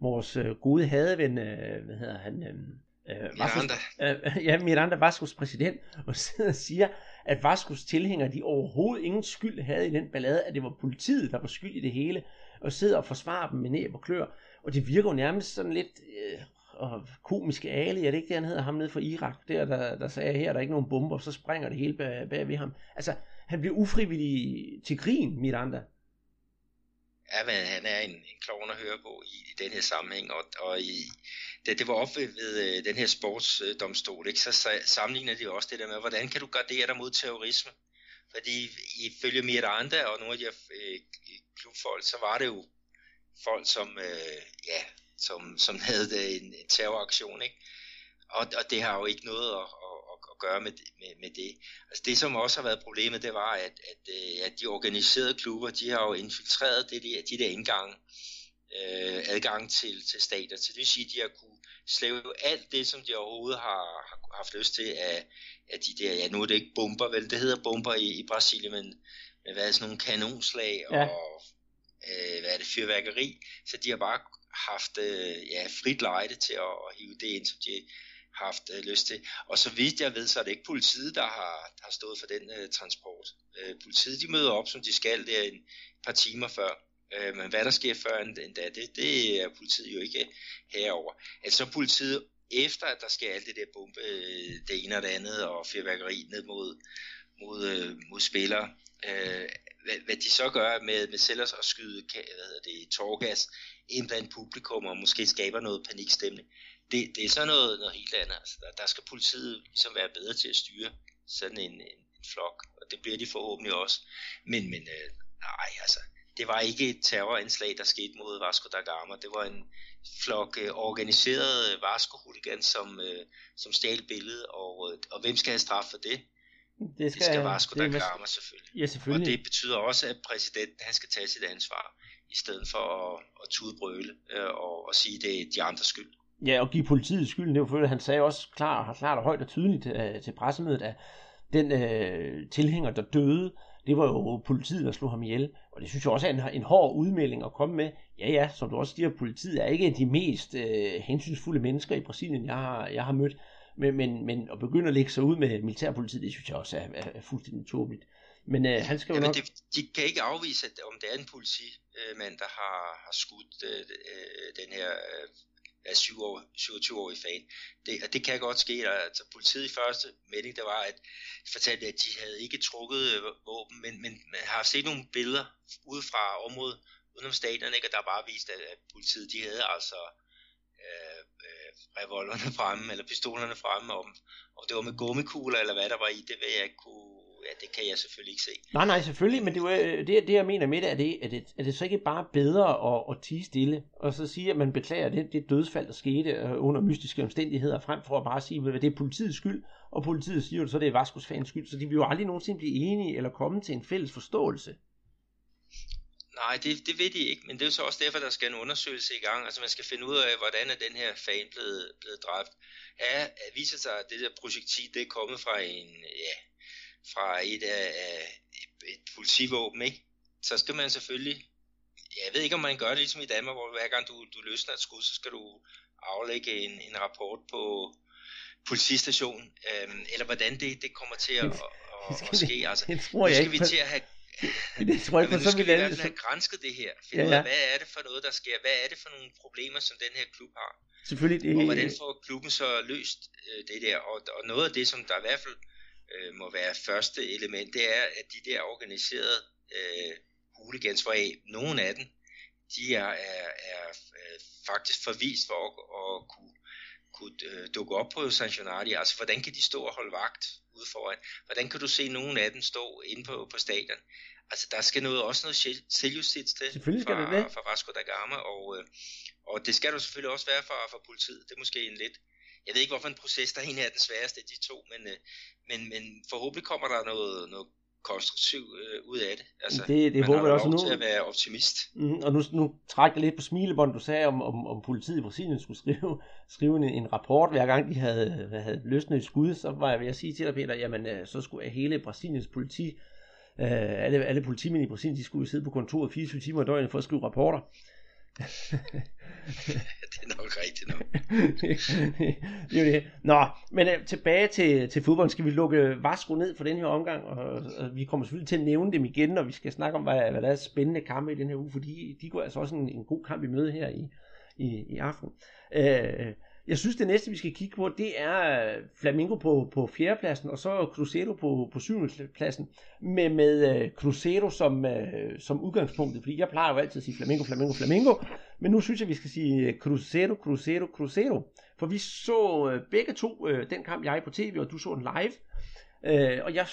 vores øh, gode hadeven, øh, hvad hedder han, øh, øh Miranda. Øh, ja, Miranda Vascos præsident, og sidder og siger, at Vascos tilhængere, de overhovedet ingen skyld havde i den ballade, at det var politiet, der var skyld i det hele, og sidder og forsvarer dem med næb og klør. Og det virker jo nærmest sådan lidt øh, og komiske Ali, er det ikke det, han hedder, ham nede fra Irak, der, der, der sagde, her er der ikke nogen bomber, så springer det hele bag, bag ved ham. Altså, han bliver ufrivillig til grin, Miranda. Ja, men han er en, en klovn at høre på i, i den her sammenhæng, og, og i, det, det var oppe ved, ved øh, den her sportsdomstol, ikke? så sammenligner de også det der med, hvordan kan du gardere dig mod terrorisme? Fordi ifølge Miranda og nogle af de her øh, klubfolk, så var det jo folk, som, øh, ja, som, som havde øh, en, en terroraktion, ikke? Og, og det har jo ikke noget at, at gøre med, med, med det. Altså det, som også har været problemet, det var, at, at, øh, at de organiserede klubber, de har jo infiltreret det, de, de der indgange, øh, adgang til, til stater. Så det vil sige, at de har kunne slæve alt det, som de overhovedet har, har haft lyst til af, af de der, ja nu er det ikke bomber, vel det hedder bomber i, i Brasilien, men, men hvad er sådan nogle kanonslag ja. og øh, hvad er det, fyrværkeri, så de har bare haft øh, ja, frit lejde til at, at hive det ind, som de haft øh, lyst til. Og så vidt jeg ved, så er det ikke politiet, der har, har stået for den øh, transport. Øh, politiet de møder op, som de skal, der en par timer før. Øh, men hvad der sker før end, da, det, det er politiet jo ikke øh, herover. Altså politiet, efter at der sker alt det der bombe, øh, det ene og det andet, og fyrværkeri ned mod, mod, øh, mod spillere, øh, hvad, hvad de så gør med, med selv at skyde hvad hedder det, tårgas ind blandt publikum, og måske skaber noget panikstemning, det, det er så noget, noget helt andet. Altså, der, der skal politiet ligesom være bedre til at styre sådan en, en, en flok, og det bliver de forhåbentlig også. Men, men øh, nej, altså, det var ikke et terrorindslag, der skete mod Vasco da Gama. Det var en flok øh, organiseret Vasco-hooligans, som, øh, som stjal billedet, og, øh, og hvem skal have straf for det? Det skal, det skal Vasco da Gama selvfølgelig. Ja, selvfølgelig. Og det betyder også, at præsidenten han skal tage sit ansvar, i stedet for at, at tudbrøle øh, og, og sige, det er de andres skyld. Ja, og give politiet skylden, det var fordi, han sagde også klart, klart og højt og tydeligt uh, til pressemødet, at den uh, tilhænger, der døde, det var jo politiet, der slog ham ihjel. Og det synes jeg også er en, en hård udmelding at komme med. Ja, ja, som du også siger, politiet er ikke de mest uh, hensynsfulde mennesker i Brasilien, jeg har, jeg har mødt. Men, men, men at begynde at lægge sig ud med militærpolitiet, det synes jeg også er, er, er fuldstændig tåbeligt. Men uh, han skal jo ja, nok... Det, de kan ikke afvise, at, om det er en politimand, der har, har skudt uh, den her uh, er 27 år i fan. Det, og det kan godt ske. Altså, politiet i første melding, der var, at fortalte, at de havde ikke trukket øh, våben, men, men man har set nogle billeder ude fra området udenom stadion, ikke? og der bare vist, at, at politiet de havde altså øh, øh, revolverne fremme, eller pistolerne fremme, om, om det var med gummikugler, eller hvad der var i, det vil jeg ikke kunne ja, det kan jeg selvfølgelig ikke se. Nej, nej, selvfølgelig, men det, var, øh, det, det jeg mener med det, er det, er det, er det så ikke bare bedre at, at tige stille, og så sige, at man beklager det, det dødsfald, der skete øh, under mystiske omstændigheder, frem for at bare sige, at det er politiets skyld, og politiet siger jo så, det er Vaskos fans skyld, så de vil jo aldrig nogensinde blive enige eller komme til en fælles forståelse. Nej, det, det ved de ikke, men det er jo så også derfor, der skal en undersøgelse i gang. Altså man skal finde ud af, hvordan er den her fan blevet, blevet dræbt. Ja, viser sig, at det der projektil, det er kommet fra en, ja, fra et af, af et politivåben, ikke? Så skal man selvfølgelig, jeg ved ikke om man gør det ligesom i Danmark, hvor hver gang du, du løsner et skud, så skal du aflægge en, en rapport på politistationen, øhm, eller hvordan det, det kommer til at, at, at, at ske. Altså, det tror jeg nu skal ikke. vi til at have det tror jeg, men så skal vil vi i alle... hvert fald have grænsket det her. Finde Ja, ja, ja. ja. ud af, hvad er det for noget, der sker? Hvad er det for nogle problemer, som den her klub har? Selvfølgelig, det, Og hvordan får klubben så løst øh, det der? Og, og noget af det, som der i hvert fald øh, må være første element, det er, at de der organiserede øh, hooligans, hvoraf nogle af dem, de er, er, er øh, faktisk forvist for at, at kunne, kunne øh, dukke op på Sanchonati. Altså, hvordan kan de stå og holde vagt ude foran? Hvordan kan du se nogle af dem stå inde på, på stadion? Altså, der skal noget, også noget selv- selvjustits til Selvfølgelig skal fra, der det. fra Vasco da Gama, og, øh, og det skal du selvfølgelig også være fra, fra politiet. Det er måske en lidt... Jeg ved ikke, hvorfor en proces, der egentlig er den sværeste af de to, men, øh, men, men forhåbentlig kommer der noget, noget konstruktivt øh, ud af det. Altså, Det- det håber jeg også nu. til at være optimist. Mm, og nu, nu træk jeg lidt på smilebånd, du sagde, om, om, om politiet i Brasilien skulle skrive, skrive en, en rapport, hver gang de havde, havde løsnet et skud, så var jeg ved at sige til dig, Peter, jamen øh, så skulle hele Brasiliens politi, øh, alle, alle politimænd i Brasilien, de skulle sidde på kontoret 24 timer i døgnet for at skrive rapporter. det er nok rigtigt nok. det er jo det. Nå, men øh, tilbage til, til fodbold. Skal vi lukke øh, Vasco ned for den her omgang? Og, og vi kommer selvfølgelig til at nævne dem igen, når vi skal snakke om, hvad, hvad der er spændende kampe i den her uge, for de, de går altså også en, en god kamp i møde her i, i, i aften. Øh, jeg synes, det næste, vi skal kigge på, det er øh, Flamingo på, på fjerdepladsen, og så Cruzeiro på, på syvende pladsen, med, med uh, Cruzeiro som, uh, som udgangspunktet, fordi jeg plejer jo altid at sige Flamingo, Flamingo, Flamingo, men nu synes jeg, vi skal sige Cruzeiro, Cruzeiro, Cruzeiro, for vi så uh, begge to uh, den kamp, jeg er på tv, og du så den live, uh, og jeg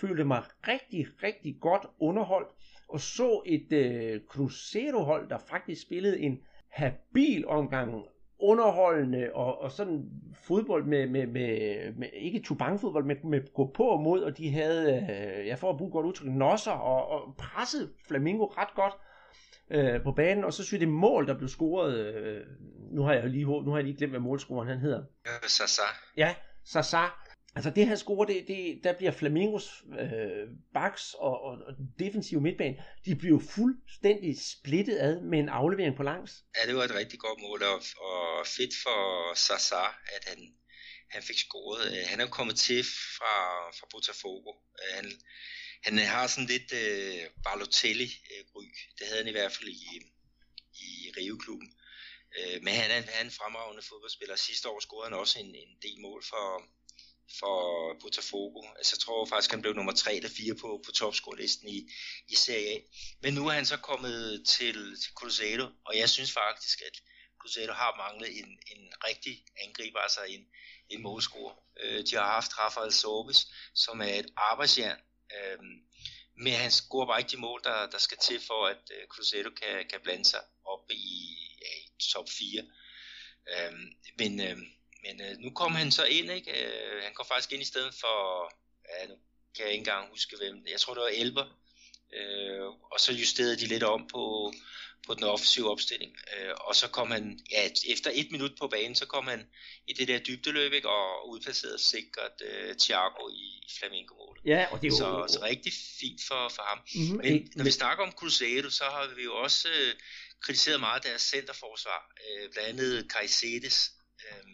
følte mig rigtig, rigtig godt underholdt, og så et uh, Cruzeiro-hold, der faktisk spillede en habil omgang underholdende og, og sådan fodbold med, med, med, med ikke tubangfodbold, med, med gå på og mod, og de havde, øh, jeg får at bruge godt udtryk, nosser og, og presset Flamingo ret godt øh, på banen, og så synes jeg det mål, der blev scoret, øh, nu har jeg lige, nu har jeg lige glemt, hvad målscoren han hedder. Øh, Sasa. Ja, Sasa. Altså det her score, det, det, der bliver Flamingos øh, backs og, og, og defensive midtbane, de bliver fuldstændig splittet ad med en aflevering på langs. Ja, det var et rigtig godt mål, og, og fedt for Sasa, at han, han fik scoret. Øh, han er jo kommet til fra, fra Botafogo. Øh, han, han har sådan lidt øh, Balotelli-ry. Det havde han i hvert fald i, i Rio-klubben. Øh, men han er, han er en fremragende fodboldspiller. Sidste år scorede han også en, en del mål for, for Botafogo. Altså, jeg tror faktisk, han blev nummer 3 eller 4 på, på topscore-listen i, i Serie A. Men nu er han så kommet til, til Cruzeiro, og jeg synes faktisk, at Cruzeiro har manglet en, en rigtig angriber, altså en, en målscorer. Øh, de har haft Rafael Sobis, som er et arbejdsjern, øh, men han scorer bare ikke de mål, der, der skal til for, at øh, Cruzeiro kan, kan blande sig op i, ja, i top 4. Øh, men øh, men øh, nu kom han så ind, ikke? Øh, han kom faktisk ind i stedet for, ja, nu kan jeg ikke engang huske hvem, jeg tror det var Elber, øh, og så justerede de lidt om på, på den offensive opstilling, øh, og så kom han, ja, efter et minut på banen, så kom han i det der dybdeløb, ikke? og udplacerede sikkert øh, Thiago i, Flamingo-målet. Ja, og det er jo... Så, så rigtig fint for, for ham. Mhm, Men når vi snakker om Cruzeiro, så har vi jo også øh, kritiseret meget deres centerforsvar. Øh, blandt andet Caicedes, øh,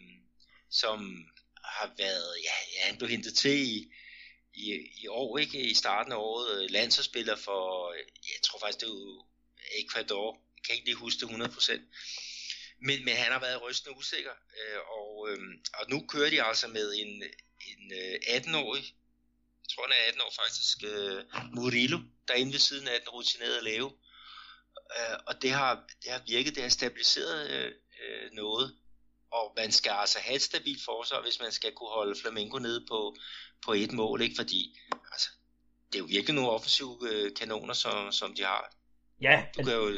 som har været, ja, ja, han blev hentet til i, i, i år, ikke? I starten af året, øh, landsholdsspiller for, øh, jeg tror faktisk det var Ecuador, jeg kan ikke lige huske det 100%. Men, men han har været rystende usikker, øh, og, øh, og nu kører de altså med en, en øh, 18-årig, jeg tror han er 18 år faktisk, øh, Murillo, der er inde ved siden af den rutinerede lave. Øh, og det har, det har virket, det har stabiliseret øh, øh noget. Og man skal altså have et stabilt forsvar, hvis man skal kunne holde Flamengo nede på, på et mål, ikke? Fordi altså, det er jo virkelig nogle offensive øh, kanoner, som, som de har. Ja, Du kan jo,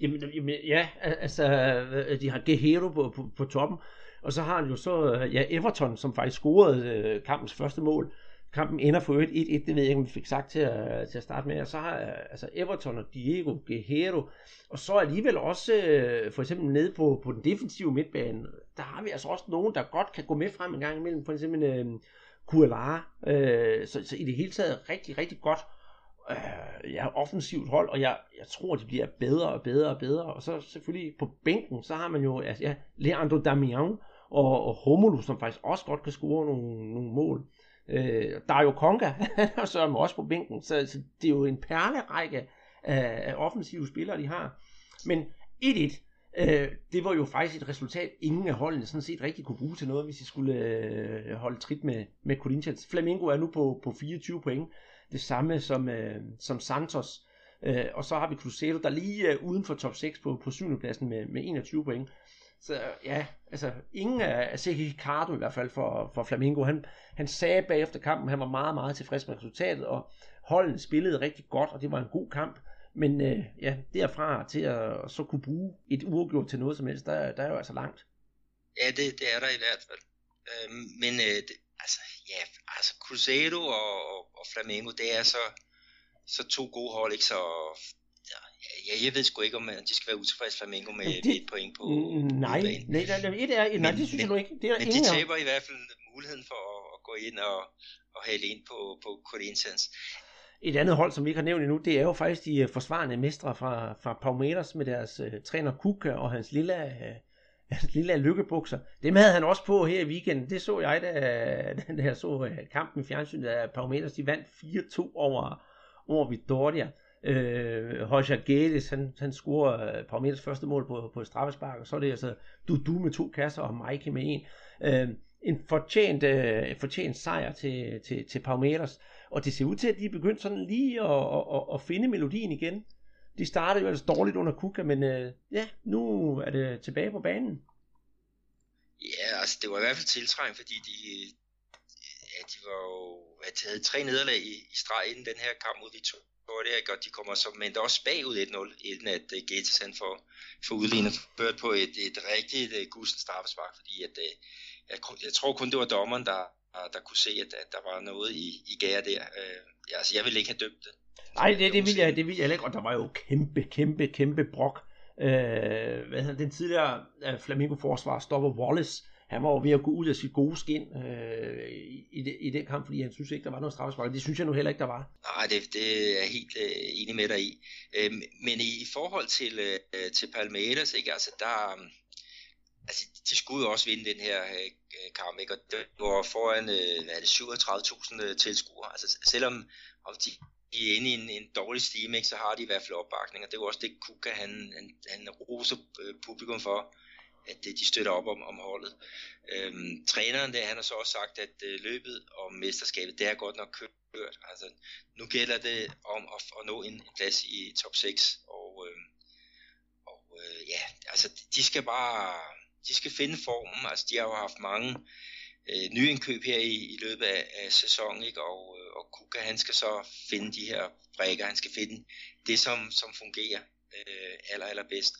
Jamen, jamen, ja, al- altså, øh, de har Guerrero på, på, på toppen, og så har han jo så, øh, ja, Everton, som faktisk scorede øh, kampens første mål kampen ender for 1-1, det ved jeg ikke, om vi fik sagt til at, til at starte med. Og så har altså Everton og Diego Guerrero, og så alligevel også øh, for eksempel nede på, på den defensive midtbane, der har vi altså også nogen, der godt kan gå med frem en gang imellem. For eksempel øh, Kualara. Øh, så, så i det hele taget rigtig, rigtig godt øh, ja, offensivt hold, og jeg, jeg tror, de bliver bedre og bedre og bedre. Og så selvfølgelig på bænken, så har man jo altså, ja, Leandro Damian og, og Homolo, som faktisk også godt kan score nogle, nogle mål. Øh, der er jo Konga, og så er man også på bænken, så, så det er jo en perlerække af, af offensive spillere, de har. Men 1-1, øh, det var jo faktisk et resultat, ingen af holdene sådan set rigtig kunne bruge til noget, hvis de skulle øh, holde trit med, med Corinthians. Flamengo er nu på, på 24 point, det samme som, øh, som Santos. Øh, og så har vi Cruzeiro, der lige er uden for top 6 på, på 7. pladsen med, med 21 point. Så ja, altså ingen af, Seki Sergio Ricardo i hvert fald for, for Flamingo, han, han sagde bagefter kampen, han var meget, meget tilfreds med resultatet, og holdet spillede rigtig godt, og det var en god kamp. Men øh, ja, derfra til at så kunne bruge et uafgjort til noget som helst, der, der er jo altså langt. Ja, det, det er der i hvert fald. Øh, men øh, det, altså, ja, altså Cruzeiro og, og, og Flamengo, det er så, så to gode hold, ikke? Så ja, jeg ved sgu ikke, om de skal være utilfredse Flamengo med det, et point på mm, nej, nej, nej, nej, et er, nej, det synes men, jeg nu ikke. Det er men de taber i hvert fald muligheden for at, at gå ind og, og hale ind på, på Corinthians. Et andet hold, som vi ikke har nævnt endnu, det er jo faktisk de øh, forsvarende mestre fra, fra Palmeiras med deres uh, træner Kuka og hans lille, uh, hans lille lykkebukser. Dem havde han også på her i weekenden. Det så jeg, da, da jeg så uh, kampen i fjernsynet af Palmeiras. De vandt 4-2 over, over Vitória. Øh, Roger Gales, han, han scorer øh, uh, Palmeiras første mål på, på straffespark, og så er det altså Dudu med to kasser og Mike med en. Øh, en fortjent, øh, fortjent sejr til, til, til Palmeiras. Og det ser ud til, at de er begyndt sådan lige at, at, at, at finde melodien igen. De startede jo altså dårligt under Kuka, men øh, ja, nu er det tilbage på banen. Ja, altså det var i hvert fald tiltrængt, fordi de, ja, de var jo, at de havde tre nederlag i, i streg inden den her kamp mod Victoria, det er godt, de kommer så, men der også bagud 1-0, inden at uh, Gates han får, får udlignet ført på et, et rigtigt uh, gusten straffespark, fordi at, uh, jeg, jeg tror kun det var dommeren, der, der, der kunne se, at, at der var noget i, i gære der. Øh, ja, altså, jeg ville ikke have dømt det. Nej, det, det, vil jeg, det vil jeg ikke, og der var jo kæmpe, kæmpe, kæmpe brok. Øh, hvad hedder den tidligere uh, Flamingo-forsvar, Stopper Wallace, han var jo ved at gå ud af sit gode skin øh, i, det, i den kamp, fordi han synes ikke, der var noget straffespark. Det synes jeg nu heller ikke, der var. Nej, det, det er jeg helt øh, enig med dig i. Øh, men i, i forhold til, øh, til Palmeiras, ikke, altså der, øhm, altså, de skulle jo også vinde den her øh, kamp, ikke? og det var foran øh, hvad er det, 37.000 øh, tilskuere. Altså, selvom om de, de er inde i en, en dårlig stime, ikke, så har de i hvert fald opbakning, og det var også det, Kuka han, han, han roser øh, publikum for, at øh, de støtter op om, om holdet. Øhm, træneren der, han har så også sagt, at øh, løbet om mesterskabet, det er godt nok kørt. Altså, nu gælder det om at, at nå en, en plads i top 6, og, øh, og øh, ja, altså de skal bare de skal finde formen. Altså, de har jo haft mange øh, nyindkøb her i, i løbet af, af sæsonen, ikke? Og, øh, og Kuka, han skal så finde de her brækker, han skal finde det, som, som fungerer øh, aller, allerbedst.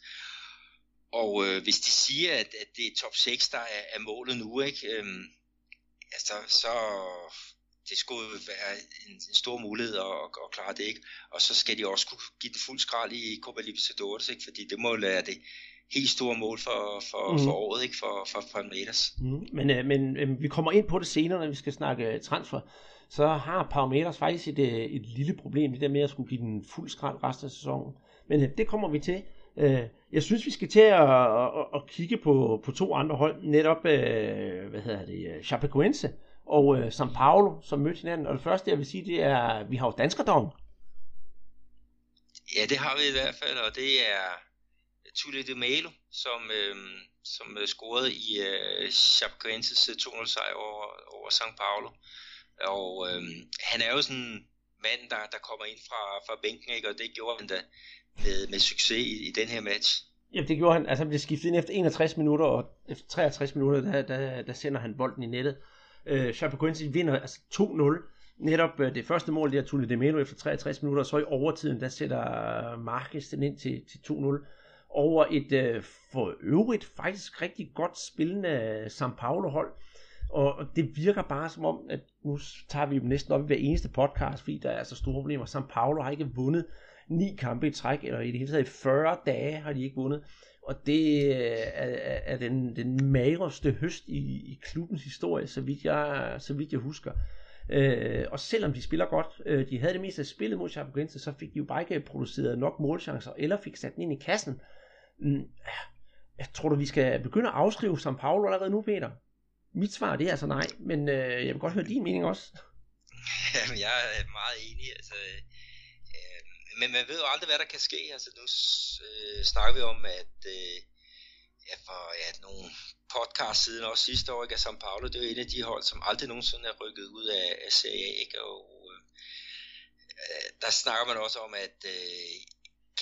Og øh, hvis de siger, at, at det er top 6, der er, er målet nu, ikke? Øhm, altså, så det skulle være en, en stor mulighed at, at, at klare det, ikke? Og så skal de også kunne give den fuld skrald i Copa Libertadores, ikke? Fordi det må jo være det, helt store mål for, for, mm. for året, ikke? For, for Palmeiras. Mm. Men, øh, men øh, vi kommer ind på det senere, når vi skal snakke øh, transfer. Så har Palmeiras faktisk et, øh, et lille problem, det der med at skulle give den fuld skrald resten af sæsonen. Men øh, det kommer vi til. Øh, jeg synes, vi skal til at, at, at kigge på, på to andre hold, netop, øh, hvad hedder det, øh, Chapecoense og øh, São Paulo, som mødte hinanden. Og det første, jeg vil sige, det er, at vi har jo danskerdom. Ja, det har vi i hvert fald, og det er Tulle de Melo, som, øh, som øh, scorede i øh, Chapecoenses øh, 2-0 sejr over, over São Paulo. Og øh, han er jo sådan en mand, der, der kommer ind fra, fra bænken, ikke? og det gjorde han da med, med succes i, i den her match. Ja, det gjorde han. Altså han blev skiftet ind efter 61 minutter, og efter 63 minutter, der, der, der sender han bolden i nettet. Øh, Chapecoense vinder altså 2-0. Netop øh, det første mål, det Tulle de Demelo efter 63 minutter, og så i overtiden, der sætter øh, Marquez den ind til, til 2-0 over et øh, for øvrigt faktisk rigtig godt spillende øh, São Paulo hold. Og det virker bare som om, at nu tager vi dem næsten op i hver eneste podcast, fordi der er så store problemer. San Paulo har ikke vundet ni kampe i træk, eller i det hele taget i 40 dage har de ikke vundet. Og det øh, er, er den, den magerste høst i, i klubbens historie, så vidt jeg, så vidt jeg husker. Øh, og selvom de spiller godt, øh, de havde det meste af spillet mod Chapecoense, så fik de jo bare ikke produceret nok målchancer, eller fik sat den ind i kassen. Mm, jeg tror du, vi skal begynde at afskrive São Paulo allerede nu, Peter? Mit svar det er altså nej, men øh, jeg vil godt høre din mening også. Jamen, jeg er meget enig. Altså, øh, men man ved jo aldrig, hvad der kan ske. Altså, nu øh, snakker vi om, at øh, ja, for ja, nogle podcast siden, også sidste år, ikke, at São Paulo, det er jo en af de hold, som aldrig nogensinde er rykket ud af, af Serie A, ikke? og øh, der snakker man også om, at øh,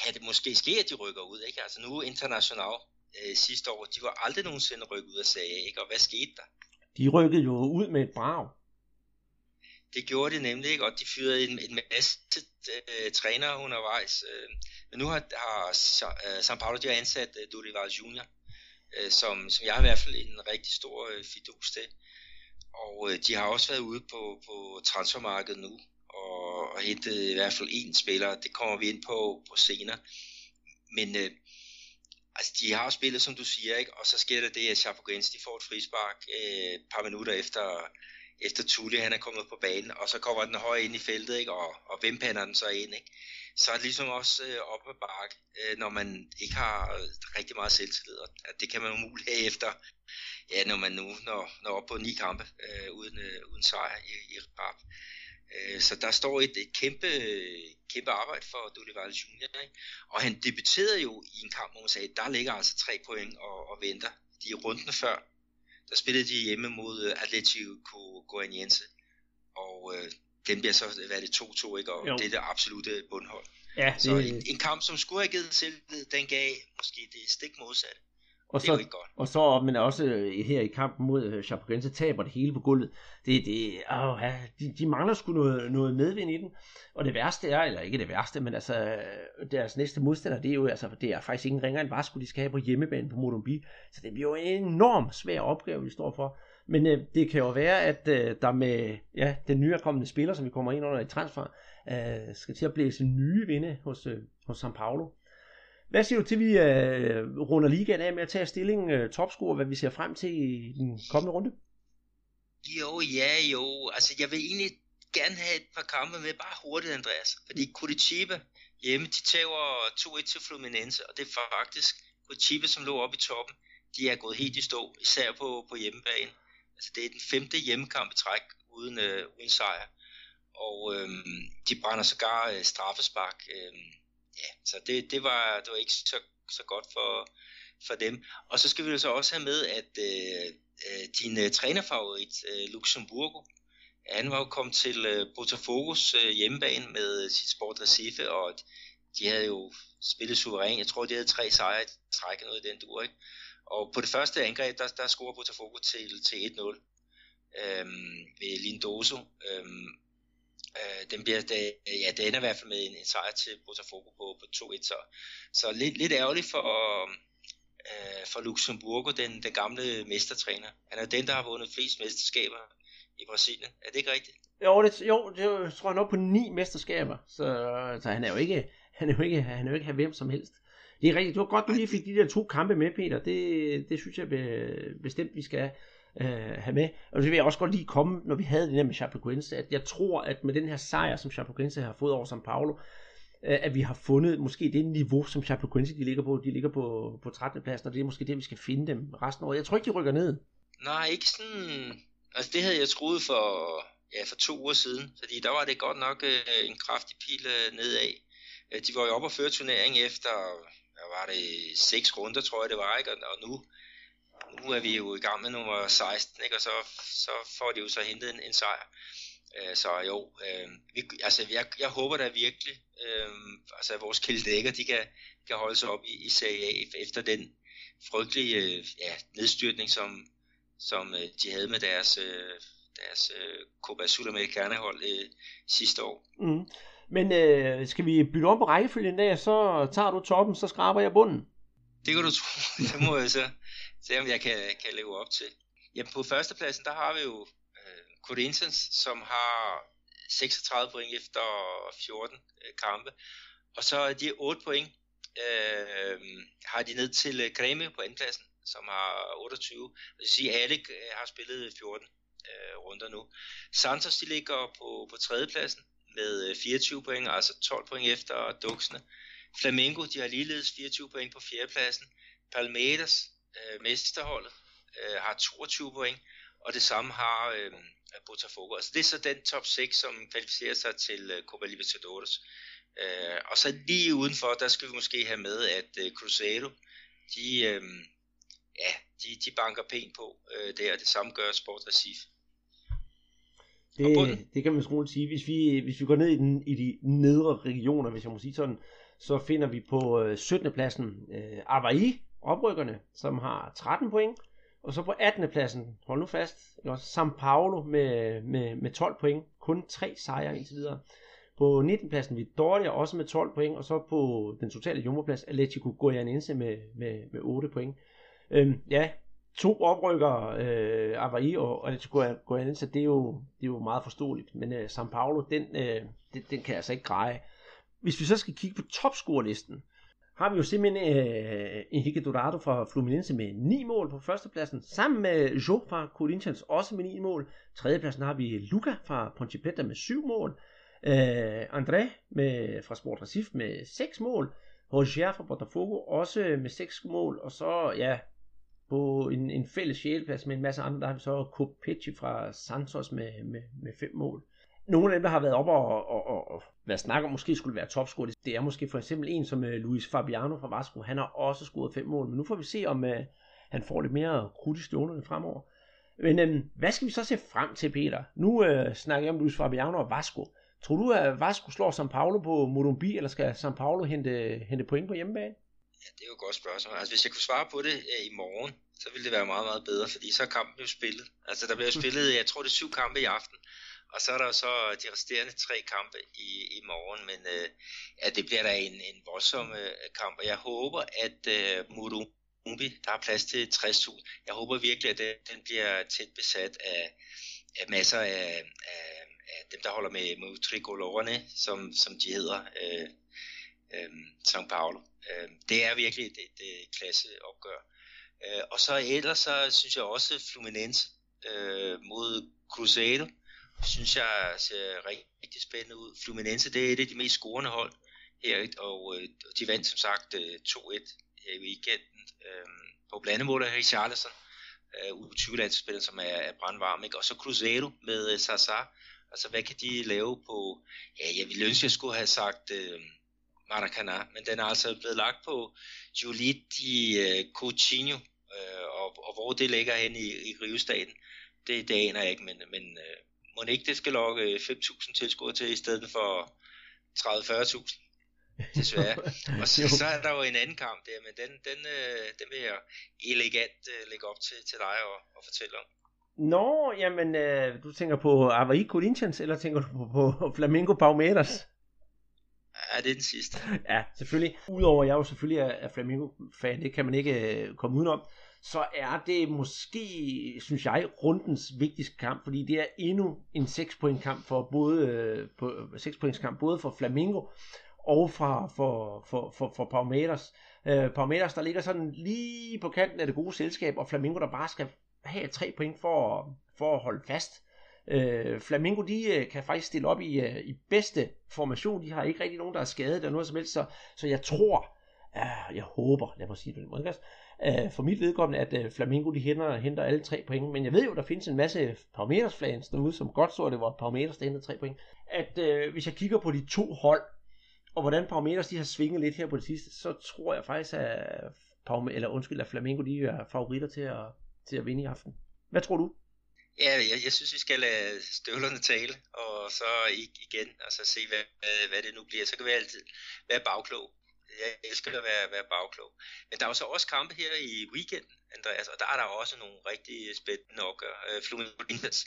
kan det måske ske, at de rykker ud, ikke? Altså nu international øh, sidste år, de var aldrig nogensinde rykket ud af Serie A, ikke? Og hvad skete der? De rykkede jo ud med et brag. Det gjorde de nemlig, ikke? og de fyrede en, en masse øh, trænere undervejs. Øh, men nu har, har øh, São Paulo de har ansat øh, Dorival Junior, øh, som, som jeg har i hvert fald en rigtig stor øh, fidus til. Og øh, de har også været ude på, på transfermarkedet nu, og, og hentet i hvert fald en spiller. Det kommer vi ind på, på senere. Men øh, altså, de har spillet, som du siger, ikke? og så sker der det, at Chapecoense de får et frispark øh, et par minutter efter, efter Tulli, han er kommet på banen, og så kommer den højt ind i feltet, ikke? Og, og vimpander den så ind. Ikke? Så er det ligesom også øh, op ad bakke, øh, når man ikke har øh, rigtig meget selvtillid, og det kan man umuligt have efter, ja, når man nu når, når op på ni kampe øh, uden, øh, uden sejr i, i rap. Øh, så der står et, et kæmpe, kæmpe arbejde for Dolival Junior. Ikke? Og han debuterede jo i en kamp, hvor man sagde, der ligger altså tre point og, og venter. De er runden før, der spillede de hjemme mod øh, Atletico Goianiense. Og øh, den bliver så hvad det 2-2, ikke? og jo. det er det absolute bundhold. Ja, det... Så en, en kamp, som skulle have givet selvtid, den gav måske det stik modsatte. Og det så, er ikke godt. Og så, men også øh, her i kampen mod øh, Chapecoense, taber det hele på gulvet. Det, det, åh, ja, de, de mangler sgu noget, noget medvind i den. Og det værste er, eller ikke det værste, men altså deres næste modstander, det er jo altså, det er faktisk ingen ringer end Vasco, de skal have på hjemmebane på Modumbi. Så det bliver jo en enorm svær opgave, vi står for. Men øh, det kan jo være, at øh, der med ja, den nyerkommende spiller, som vi kommer ind under i transfer, øh, skal til at blæse nye vinde hos, øh, hos São Paulo. Hvad siger du til, vi øh, runder ligaen af med at tage stilling øh, topscore, hvad vi ser frem til i den kommende runde? Jo, ja, jo. Altså, jeg vil egentlig gerne have et par kampe med, bare hurtigt, Andreas. Fordi Curitiba hjemme, de tager 2-1 til Fluminense, og det er faktisk Curitiba, som lå oppe i toppen. De er gået helt i stå, især på, på hjemmebane. Altså, det er den femte hjemmekamp i træk uden, øh, uden sejr. Og øh, de brænder sågar øh, straffespark. Øh, ja, så det, det, var, det var ikke så, så godt for, for dem. Og så skal vi jo så også have med, at øh, øh din øh, trænerfavorit, øh, Luxemburgo, han var jo kommet til øh, Botafogos øh, hjemmebane med øh, sit Sport Recife, og de havde jo spillet suverænt. Jeg tror, de havde tre sejre i træk noget i den dur, ikke? Og på det første angreb, der, der scorer Botafogo til, til 1-0 øhm, ved Lindoso. Øhm, Øh, den, bliver, det, ja, det ender i hvert fald med en, en sejr til Botafogo på, på 2-1, så, så lidt, lidt ærgerligt for, øh, for Luxemburgo, den, den gamle mestertræner. Han er den, der har vundet flest mesterskaber i Brasilien. Er det ikke rigtigt? Jo, det, jo, det tror jeg nok på ni mesterskaber, så, så han er jo ikke, han er jo ikke, han er jo ikke hvem som helst. Det er rigtigt. Det var godt, du lige fik de der to kampe med, Peter. Det, det synes jeg bestemt, vi skal øh, have med. Og det vil jeg også godt lige komme, når vi havde det der med Chapecoense, at jeg tror, at med den her sejr, som Chapecoense har fået over São Paulo, øh, at vi har fundet måske det niveau, som Chapecoense de ligger på. De ligger på, på 13. pladsen, og det er måske det, vi skal finde dem resten af året. Jeg tror ikke, de rykker ned. Nej, ikke sådan... Altså det havde jeg troet for, ja, for to uger siden, fordi der var det godt nok øh, en kraftig pil øh, nedad. Øh, de var jo oppe og føre turnering efter, hvad var det, seks runder, tror jeg det var, ikke? Og, og nu nu er vi jo i gang med nummer 16, ikke? og så, så får de jo så hentet en, en sejr. Øh, så jo, øh, vi, altså jeg, jeg håber da virkelig, øh, altså at vores kældækker, de kan, kan holde sig op i, i Serie A efter den frygtelige øh, ja, nedstyrtning, som, som øh, de havde med deres, øh, deres øh, Copa Sudamericana hold øh, sidste år. Mm. Men øh, skal vi bytte om på rækkefølgen der, så tager du toppen, så skraber jeg bunden. Det kan du tro, det må jeg så se om jeg kan, kan leve op til. Jamen på førstepladsen, der har vi jo øh, Corinthians, som har 36 point efter 14 øh, kampe. Og så er de 8 point, øh, har de ned til øh, på andenpladsen, som har 28. Det vil sige, at alle øh, har spillet 14 øh, runder nu. Santos de ligger på, på tredjepladsen med øh, 24 point, altså 12 point efter Duxene. Flamengo de har ligeledes 24 point på fjerdepladsen. Palmeiras, øh, mesterholdet, øh, har 22 point, og det samme har øh, Botafogo. Altså det er så den top 6, som kvalificerer sig til øh, Copa Libertadores. Øh, og så lige udenfor, der skal vi måske have med, at øh, Cruzeiro, de, øh, ja, de, de banker pænt på øh, der, det samme gør Sport Recife. Det, det kan man roligt sige. Hvis vi, hvis vi går ned i, den, i de nedre regioner, hvis jeg må sige sådan, så finder vi på øh, 17. pladsen øh, Avaí, oprykkerne, som har 13 point. Og så på 18. pladsen, hold nu fast, også São Paulo med, med, med 12 point. Kun tre sejre indtil videre. På 19. pladsen Vitória også med 12 point, og så på den totale jumboplads Atletico Goianense med, med, med 8 point. Øhm, ja, to oprykker, øh, Avaí og Atletico Goianense, det er jo, det er jo meget forståeligt, men øh, São Paulo, den, øh, den, den kan altså ikke greje. Hvis vi så skal kigge på topscorelisten, har vi jo simpelthen øh, Enrique Dorado fra Fluminense med 9 mål på førstepladsen, sammen med Jo fra Corinthians også med 9 mål. Tredjepladsen har vi Luca fra Ponte Preta med 7 mål. Øh, André med, fra Sport Recife med 6 mål. Roger fra Botafogo også med 6 mål. Og så, ja, på en, en fælles sjæleplads med en masse andre, der har vi så Copetti fra Santos med, med, med 5 mål nogle af dem, der har været oppe og, og, og, og hvad snakker måske skulle være topscorer, det er måske for eksempel en som uh, Luis Fabiano fra Vasco. Han har også scoret fem mål, men nu får vi se, om uh, han får lidt mere krudt i stålerne fremover. Men uh, hvad skal vi så se frem til, Peter? Nu uh, snakker jeg om Luis Fabiano og Vasco. Tror du, at Vasco slår São Paulo på Morumbi, eller skal São Paulo hente, hente point på hjemmebane? Ja, det er jo et godt spørgsmål. Altså, hvis jeg kunne svare på det uh, i morgen, så ville det være meget, meget bedre, fordi så er kampen jo spillet. Altså, der bliver spillet, jeg tror, det er syv kampe i aften. Og så er der jo så de resterende tre kampe i, i morgen, men øh, ja, det bliver da en, en voldsom øh, kamp, og jeg håber, at øh, Murumbi, der er plads til 60.000, jeg håber virkelig, at den, den bliver tæt besat af, af masser af, af, af dem, der holder med, med tricolorerne, som, som de hedder, øh, øh, São Paulo. Øh, det er virkelig et, et, et klasse opgør. Øh, og så ellers så synes jeg også Fluminense øh, mod Cruzeiro, synes jeg ser rigtig, spændende ud. Fluminense, det er et af de mest scorende hold her, og øh, de vandt som sagt øh, 2-1 her i weekenden øh, på blandemål af Richarlison, øh, U20-landsspiller, som er, er brandvarm, ikke? og så Cruzeiro med øh, Sasa. Altså, hvad kan de lave på... Ja, jeg ville ønske, jeg skulle have sagt øh, Maracana, men den er altså blevet lagt på Giulitti øh, Coutinho, øh, og, og hvor det ligger hen i, i Rivestaten, det, det aner jeg ikke, men, men øh, må ikke det skal lokke 5.000 tilskuere til i stedet for 30-40.000? Desværre. Og så, så er der jo en anden kamp der, men den, den, øh, den vil jeg elegant øh, lægge op til, til dig og, og fortælle om. Nå, jamen, øh, du tænker på Avaí Corinthians, eller tænker du på, på Flamengo Palmeiras? Ja, det er den sidste. Ja, selvfølgelig. Udover at jeg jo selvfølgelig er, er Flamengo-fan, det kan man ikke øh, komme udenom, så er det måske, synes jeg, rundens vigtigste kamp, fordi det er endnu en 6 point kamp for både, øh, på, øh, 6 points kamp både for Flamingo og fra, for, for, for, for Palmeiras. Øh, Palmeiras, der ligger sådan lige på kanten af det gode selskab, og Flamingo, der bare skal have 3 point for, for at holde fast. Øh, Flamingo, de øh, kan faktisk stille op i, øh, i bedste formation. De har ikke rigtig nogen, der er skadet eller noget som helst, så, så jeg tror, uh, jeg håber, lad mig sige det på den måde, øh, for mit vedkommende, at øh, Flamingo de henter, henter alle tre point. Men jeg ved jo, der findes en masse Palmeiras fans derude, som godt så, at det var Palmeiras, der hentede tre point. At øh, hvis jeg kigger på de to hold, og hvordan Palmeiras de har svinget lidt her på det sidste, så tror jeg faktisk, at, eller undskyld, at Flamingo de er favoritter til at, til at vinde i aften. Hvad tror du? Ja, jeg, jeg synes, vi skal lade støvlerne tale, og så igen, og så se, hvad, hvad det nu bliver. Så kan vi altid være bagklog jeg elsker at være, være bagklog. Men der er jo så også kampe her i weekenden, Andreas, og der er der også nogle rigtig spændende opgør. Øh, Fluminense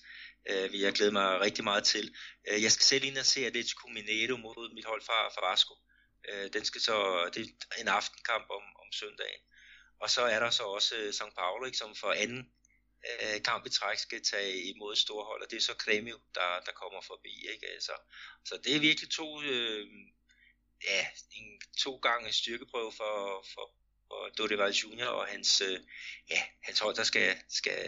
øh, vil jeg glæde mig rigtig meget til. Øh, jeg skal selv ind og se Atletico Mineiro mod mit hold fra, fra Vasco. Øh, den skal så, det er en aftenkamp om, om søndagen. Og så er der så også øh, São Paulo, ikke, som for anden øh, kamp i træk skal tage imod store hold, og det er så Kremio, der, der kommer forbi. Ikke? Altså, så det er virkelig to, øh, ja, en, to gange styrkeprøve for, for, for Dodeval Junior og hans, øh, ja, hans hold, der skal, skal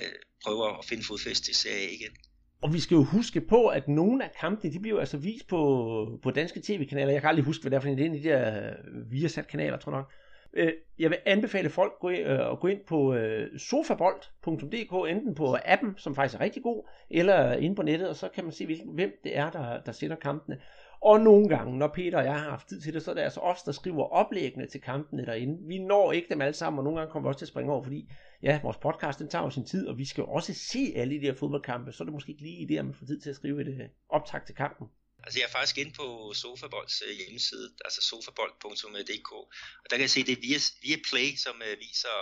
prøve at finde fodfæste i Serie igen. Og vi skal jo huske på, at nogle af kampene, de bliver altså vist på, på danske tv-kanaler. Jeg kan aldrig huske, hvad det er for en af de der øh, Viasat-kanaler, tror jeg nok. Øh, jeg vil anbefale folk øh, at gå ind, gå ind på sofabold.dk, enten på appen, som faktisk er rigtig god, eller inde på nettet, og så kan man se, hvem det er, der, der sender kampene. Og nogle gange, når Peter og jeg har haft tid til det, så er det altså os, der skriver oplæggene til kampene derinde. Vi når ikke dem alle sammen, og nogle gange kommer vi også til at springe over, fordi ja, vores podcast, den tager jo sin tid, og vi skal jo også se alle de her fodboldkampe, så er det måske ikke lige det, at man får tid til at skrive et øh, optag til kampen. Altså jeg er faktisk inde på Sofabolds øh, hjemmeside, altså sofabold.dk, og der kan jeg se, det er via, via Play, som uh, viser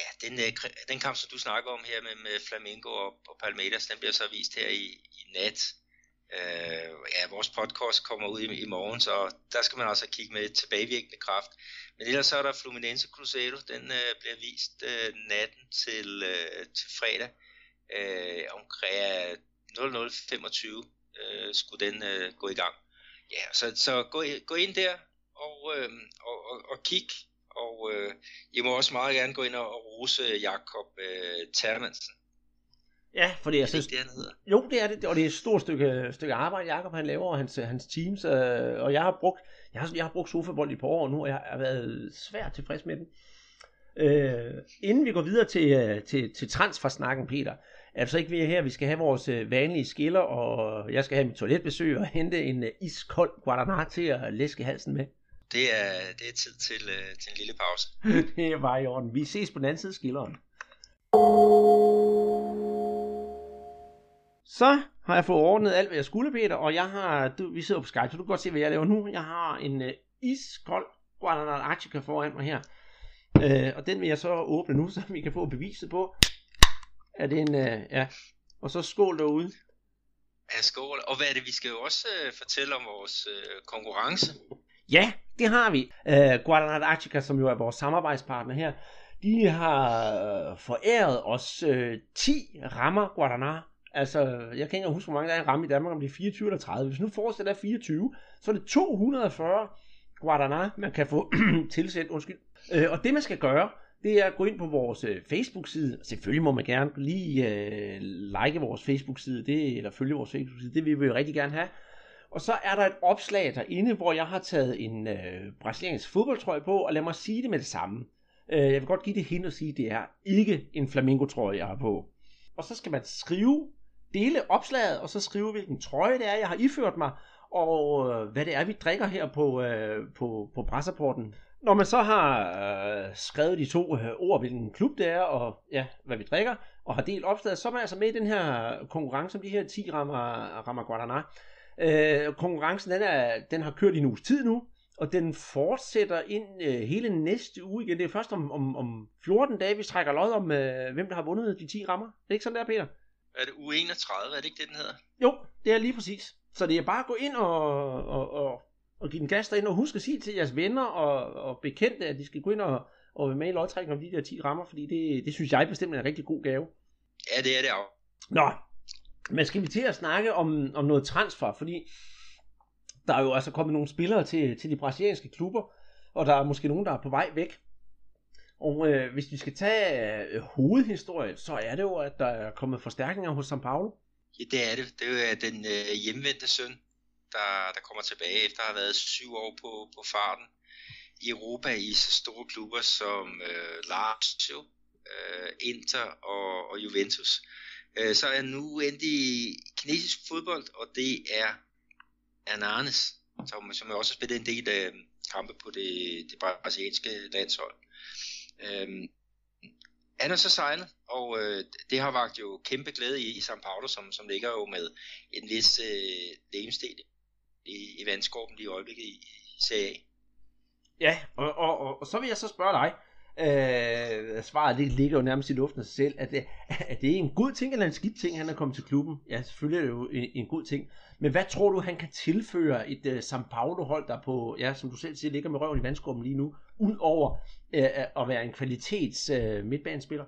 ja, den, uh, den kamp, som du snakker om her med, med Flamengo og, og Palmeiras, den bliver så vist her i, i nat. Øh, ja, vores podcast kommer ud i, i morgen, så der skal man altså kigge med tilbagevirkende kraft. Men ellers så er der Fluminense Cruzeiro, den øh, bliver vist øh, natten til, øh, til fredag øh, omkring 00.25 øh, skulle den øh, gå i gang. Ja, så, så gå, gå ind der og, øh, og, og, og kig, og øh, I må også meget gerne gå ind og, og rose Jakob øh, Termansen. Ja, fordi jeg synes... Det, det, hedder. Jo, det er det, og det er et stort stykke, stykke arbejde, Jakob han laver, og hans, hans teams, øh, og jeg har brugt, jeg har, jeg har brugt sofabold i et par år nu, og jeg har været svært tilfreds med den. Øh, inden vi går videre til, øh, til, til transfersnakken, Peter, Altså ikke vi er her, vi skal have vores øh, vanlige skiller, og jeg skal have mit toiletbesøg og hente en øh, iskold guaraná til at læske halsen med. Det er, det er tid til, til en lille pause. det er bare i orden. Vi ses på den anden side af skilleren. Så har jeg fået ordnet alt, hvad jeg skulle, Peter, og jeg har, du, vi sidder på Skype, så du kan godt se, hvad jeg laver nu. Jeg har en uh, iskold Archica foran mig her, uh, og den vil jeg så åbne nu, så vi kan få beviset på, er det en, uh, ja. Og så skål derude. Ja, skål. Og hvad er det, vi skal jo også uh, fortælle om vores uh, konkurrence. Ja, det har vi. Uh, Guadalajara som jo er vores samarbejdspartner her, de har uh, foræret os uh, 10 rammer Guadalajara. Altså, jeg kan ikke huske, hvor mange der er i ramme i Danmark, om det er 24 eller 30. Hvis nu forestiller dig 24, så er det 240 guaraná, man kan få tilsendt, undskyld. Uh, og det man skal gøre, det er at gå ind på vores øh, Facebook-side. Selvfølgelig må man gerne lige øh, like vores Facebook-side, det, eller følge vores Facebook-side, det vil vi jo rigtig gerne have. Og så er der et opslag derinde, hvor jeg har taget en øh, brasiliansk fodboldtrøje på, og lad mig sige det med det samme. Øh, jeg vil godt give det hen og sige, at det er ikke en flamingo-trøje, jeg har på. Og så skal man skrive, dele opslaget, og så skrive, hvilken trøje det er, jeg har iført mig, og øh, hvad det er, vi drikker her på, øh, på, på Brasserporten. Når man så har øh, skrevet de to øh, ord, hvilken klub det er, og ja, hvad vi drikker, og har delt opslaget, så er man altså med i den her konkurrence om de her 10 rammer, rammer Guadana. Øh, konkurrencen, den, er, den har kørt i en uges tid nu, og den fortsætter ind øh, hele næste uge igen. Det er først om, om, om 14 dage, vi trækker lod om, øh, hvem der har vundet de 10 rammer. Det er ikke sådan der, Peter? Er det uge 31, er det ikke det, den hedder? Jo, det er lige præcis. Så det er bare at gå ind og, og, og og give den gas derinde, og husk at sige til jeres venner og, og bekendte, at de skal gå ind og, og være med i lodtrækningen om de der 10 rammer, fordi det, det synes jeg bestemt er en rigtig god gave. Ja, det er det også. Nå, men skal vi til at snakke om, om noget transfer, fordi der er jo altså kommet nogle spillere til, til de brasilianske klubber, og der er måske nogen, der er på vej væk. Og øh, hvis vi skal tage øh, hovedhistorien, så er det jo, at der er kommet forstærkninger hos São Paulo. Ja, det er det. Det er den øh, hjemvendte søn der, der kommer tilbage efter at have været syv år på, på farten i Europa i så store klubber som øh, Lazio, øh, Inter og, og Juventus. Øh, så er nu endt i kinesisk fodbold, og det er Hernanes, som, som også har spillet en del øh, kampe på det, det brasilianske landshold. Øh, han er så signet, og øh, det har vagt jo kæmpe glæde i, i São Paulo, som, som ligger jo med en vis øh, lemestil i, i vandskorben lige i øjeblikket i, i Serie Ja, og, og, og, og så vil jeg så spørge dig, øh, svaret det ligger jo nærmest i luften af sig selv, at det, at det er en god ting eller en skidt ting, han er kommet til klubben. Ja, selvfølgelig er det jo en, en god ting. Men hvad tror du, han kan tilføre et uh, São Paulo-hold, der på, ja, som du selv siger, ligger med røven i vandskorben lige nu, ud over øh, at være en kvalitets øh, midtbanespiller?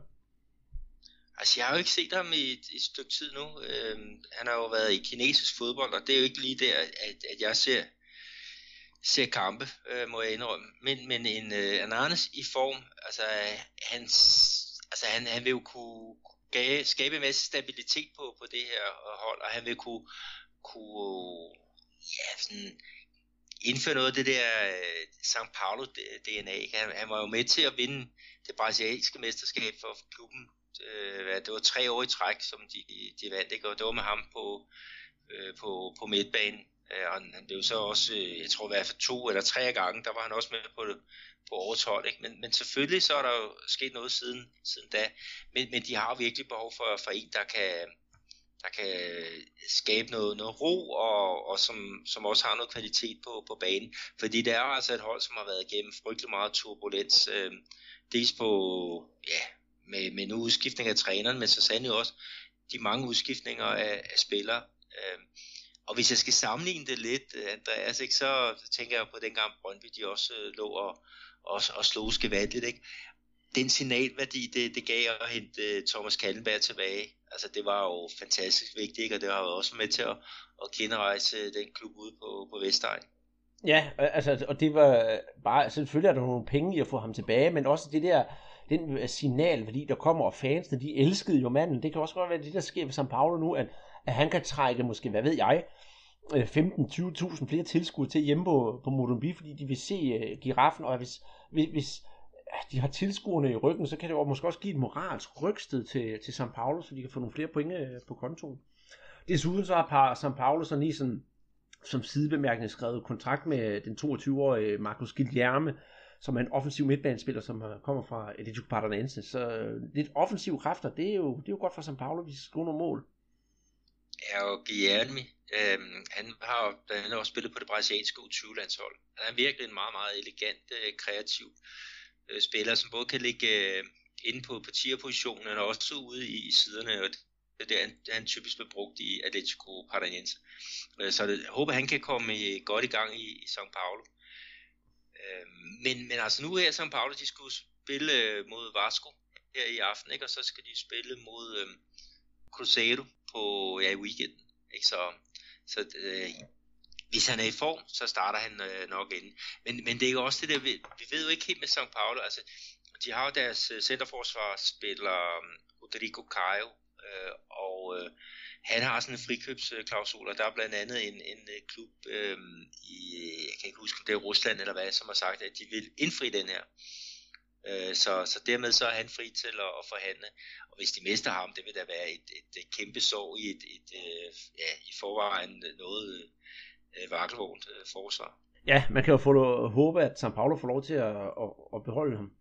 Altså, jeg har jo ikke set ham i et, et stykke tid nu. Øhm, han har jo været i kinesisk fodbold, og det er jo ikke lige der, at, at jeg ser, ser kampe, øh, må jeg indrømme. Men, men en øh, Ananas i form, altså, hans, altså han, han vil jo kunne gabe, skabe en masse stabilitet på, på det her hold, og han vil kunne, kunne ja, sådan, indføre noget af det der uh, São Paulo DNA. Han, han var jo med til at vinde det brasilianske mesterskab for klubben øh, det var tre år i træk, som de, de vandt, ikke? og det var med ham på, øh, på, på midtbanen. Øh, og han blev så også, øh, jeg tror i hvert fald to eller tre gange, der var han også med på, på årets hold. Ikke? Men, men selvfølgelig så er der jo sket noget siden, siden da. Men, men de har virkelig behov for, for en, der kan, der kan øh, skabe noget, noget ro, og, og som, som også har noget kvalitet på, på banen. Fordi det er altså et hold, som har været igennem frygtelig meget turbulens. Øh, dels på, ja, med, med en udskiftning af træneren, men så sandelig også de mange udskiftninger af, af spillere. Øh, og hvis jeg skal sammenligne det lidt, øh, Andreas, ikke, så tænker jeg på dengang Brøndby de også øh, lå og, og, og slog skævatligt. Ikke? Den signalværdi, det, det gav at hente øh, Thomas Kallenberg tilbage, altså det var jo fantastisk vigtigt, ikke? og det har jo også med til at, at genrejse den klub ude på, på Vestegn. Ja, altså, og det var bare, selvfølgelig er der nogle penge i at få ham tilbage, men også det der, den øh, signal, fordi der kommer, og fansene, de elskede jo manden. Det kan også godt være det, der sker ved São Paulo nu, at, at han kan trække måske, hvad ved jeg, øh, 15-20.000 flere tilskuere til hjemme på, på Morumbi, fordi de vil se uh, giraffen, og hvis, hvis, hvis de har tilskuerne i ryggen, så kan det jo måske også give et moralsk rygsted til, til São Paulo, så de kan få nogle flere point øh, på kontoen. Desuden så har São Paulo så lige sådan, som sidebemærkning skrevet kontrakt med den 22-årige Marcus Guilherme, som er en offensiv midtbanespiller, som kommer fra Atletico Paranaense. Så øh, lidt offensive kræfter, det er jo, det er jo godt for São Paulo, hvis de skal nogle mål. Ja, og Guilherme, øh, han har blandt andet også spillet på det brasilianske U20-landshold. Han er virkelig en meget, meget elegant, øh, kreativ øh, spiller, som både kan ligge øh, inde på, på tierpositionen, og også ude i, i siderne, og det er der, han, han typisk bliver brugt i Atletico Paranaense. Øh, så jeg håber, han kan komme øh, godt i gang i, i São Paulo. Øh, men, men altså nu her São Paulo, de skulle spille øh, mod Vasco her i aften, ikke? og så skal de spille mod øh, Cruzeiro på, ja, i weekenden. Ikke? Så, så øh, hvis han er i form, så starter han øh, nok ind. Men, men det er jo også det der, vi, vi ved jo ikke helt med São Paulo, altså de har jo deres øh, centerforsvarsspiller um, Rodrigo Caio, øh, og øh, han har sådan en frikøbsklausul, og der er blandt andet en, en øh, klub øh, i, jeg kan ikke huske, om det er Rusland eller hvad, som har sagt, at de vil indfri den her. Øh, så, så dermed så er han fri til at, at forhandle, og hvis de mister ham, det vil da være et, et, et kæmpe sorg i et, et, et ja, i forvejen noget øh, vakkelvognt øh, forsvar. Ja, man kan jo få håbe, at San Paulo får lov til at, at, at beholde ham.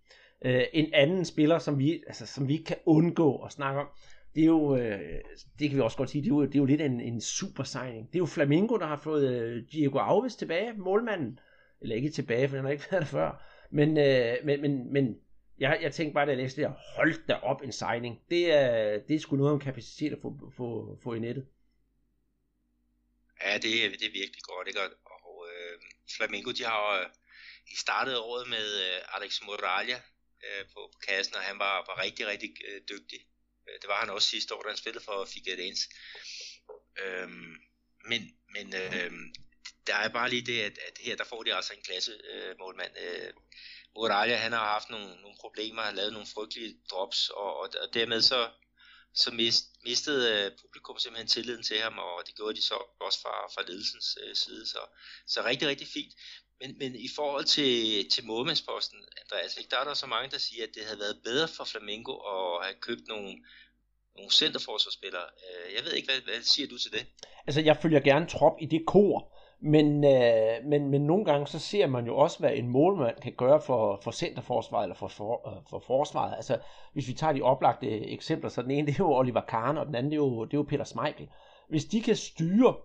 Øh, en anden spiller, som vi, altså, som vi ikke kan undgå at snakke om, det er jo, øh, det kan vi også godt sige, det er jo, det er jo lidt en, en super signing. Det er jo Flamingo, der har fået øh, Diego Alves tilbage, målmanden. Eller ikke tilbage, for han har ikke været der før. Men, øh, men, men, men jeg, jeg tænkte bare, da jeg læste det her, hold da op en signing. Det er, det er sgu noget om kapacitet at få, få, få i nettet. Ja, det, det er virkelig godt, ikke? Og øh, Flamengo, de har øh, i startet året med øh, Alex Moralja øh, på, på kassen, og han var, var rigtig, rigtig øh, dygtig. Øh, det var han også sidste år, da han spillede for Figueirense. Øhm, men men øh, der er bare lige det, at, at her der får de altså en klasse øh, målmand. Øh, Uralia, han har haft nogle, nogle problemer, han har lavet nogle frygtelige drops, og, og, og dermed så, så mist, mistede øh, publikum simpelthen tilliden til ham, og det gjorde de så også fra, fra ledelsens øh, side. Så, så rigtig, rigtig fint. Men, men i forhold til, til målmandsposten, Andreas, ikke, der er der så mange, der siger, at det havde været bedre for Flamengo at have købt nogle, nogle centerforsvarsspillere. Øh, jeg ved ikke, hvad, hvad siger du til det? Altså, jeg følger gerne trop i det kor, men, øh, men, men nogle gange så ser man jo også, hvad en målmand kan gøre for, for centerforsvaret eller for, for, øh, for forsvaret. Altså, hvis vi tager de oplagte eksempler, så den ene det er jo Oliver Kahn, og den anden det er jo, det er jo Peter Schmeichel. Hvis de kan styre,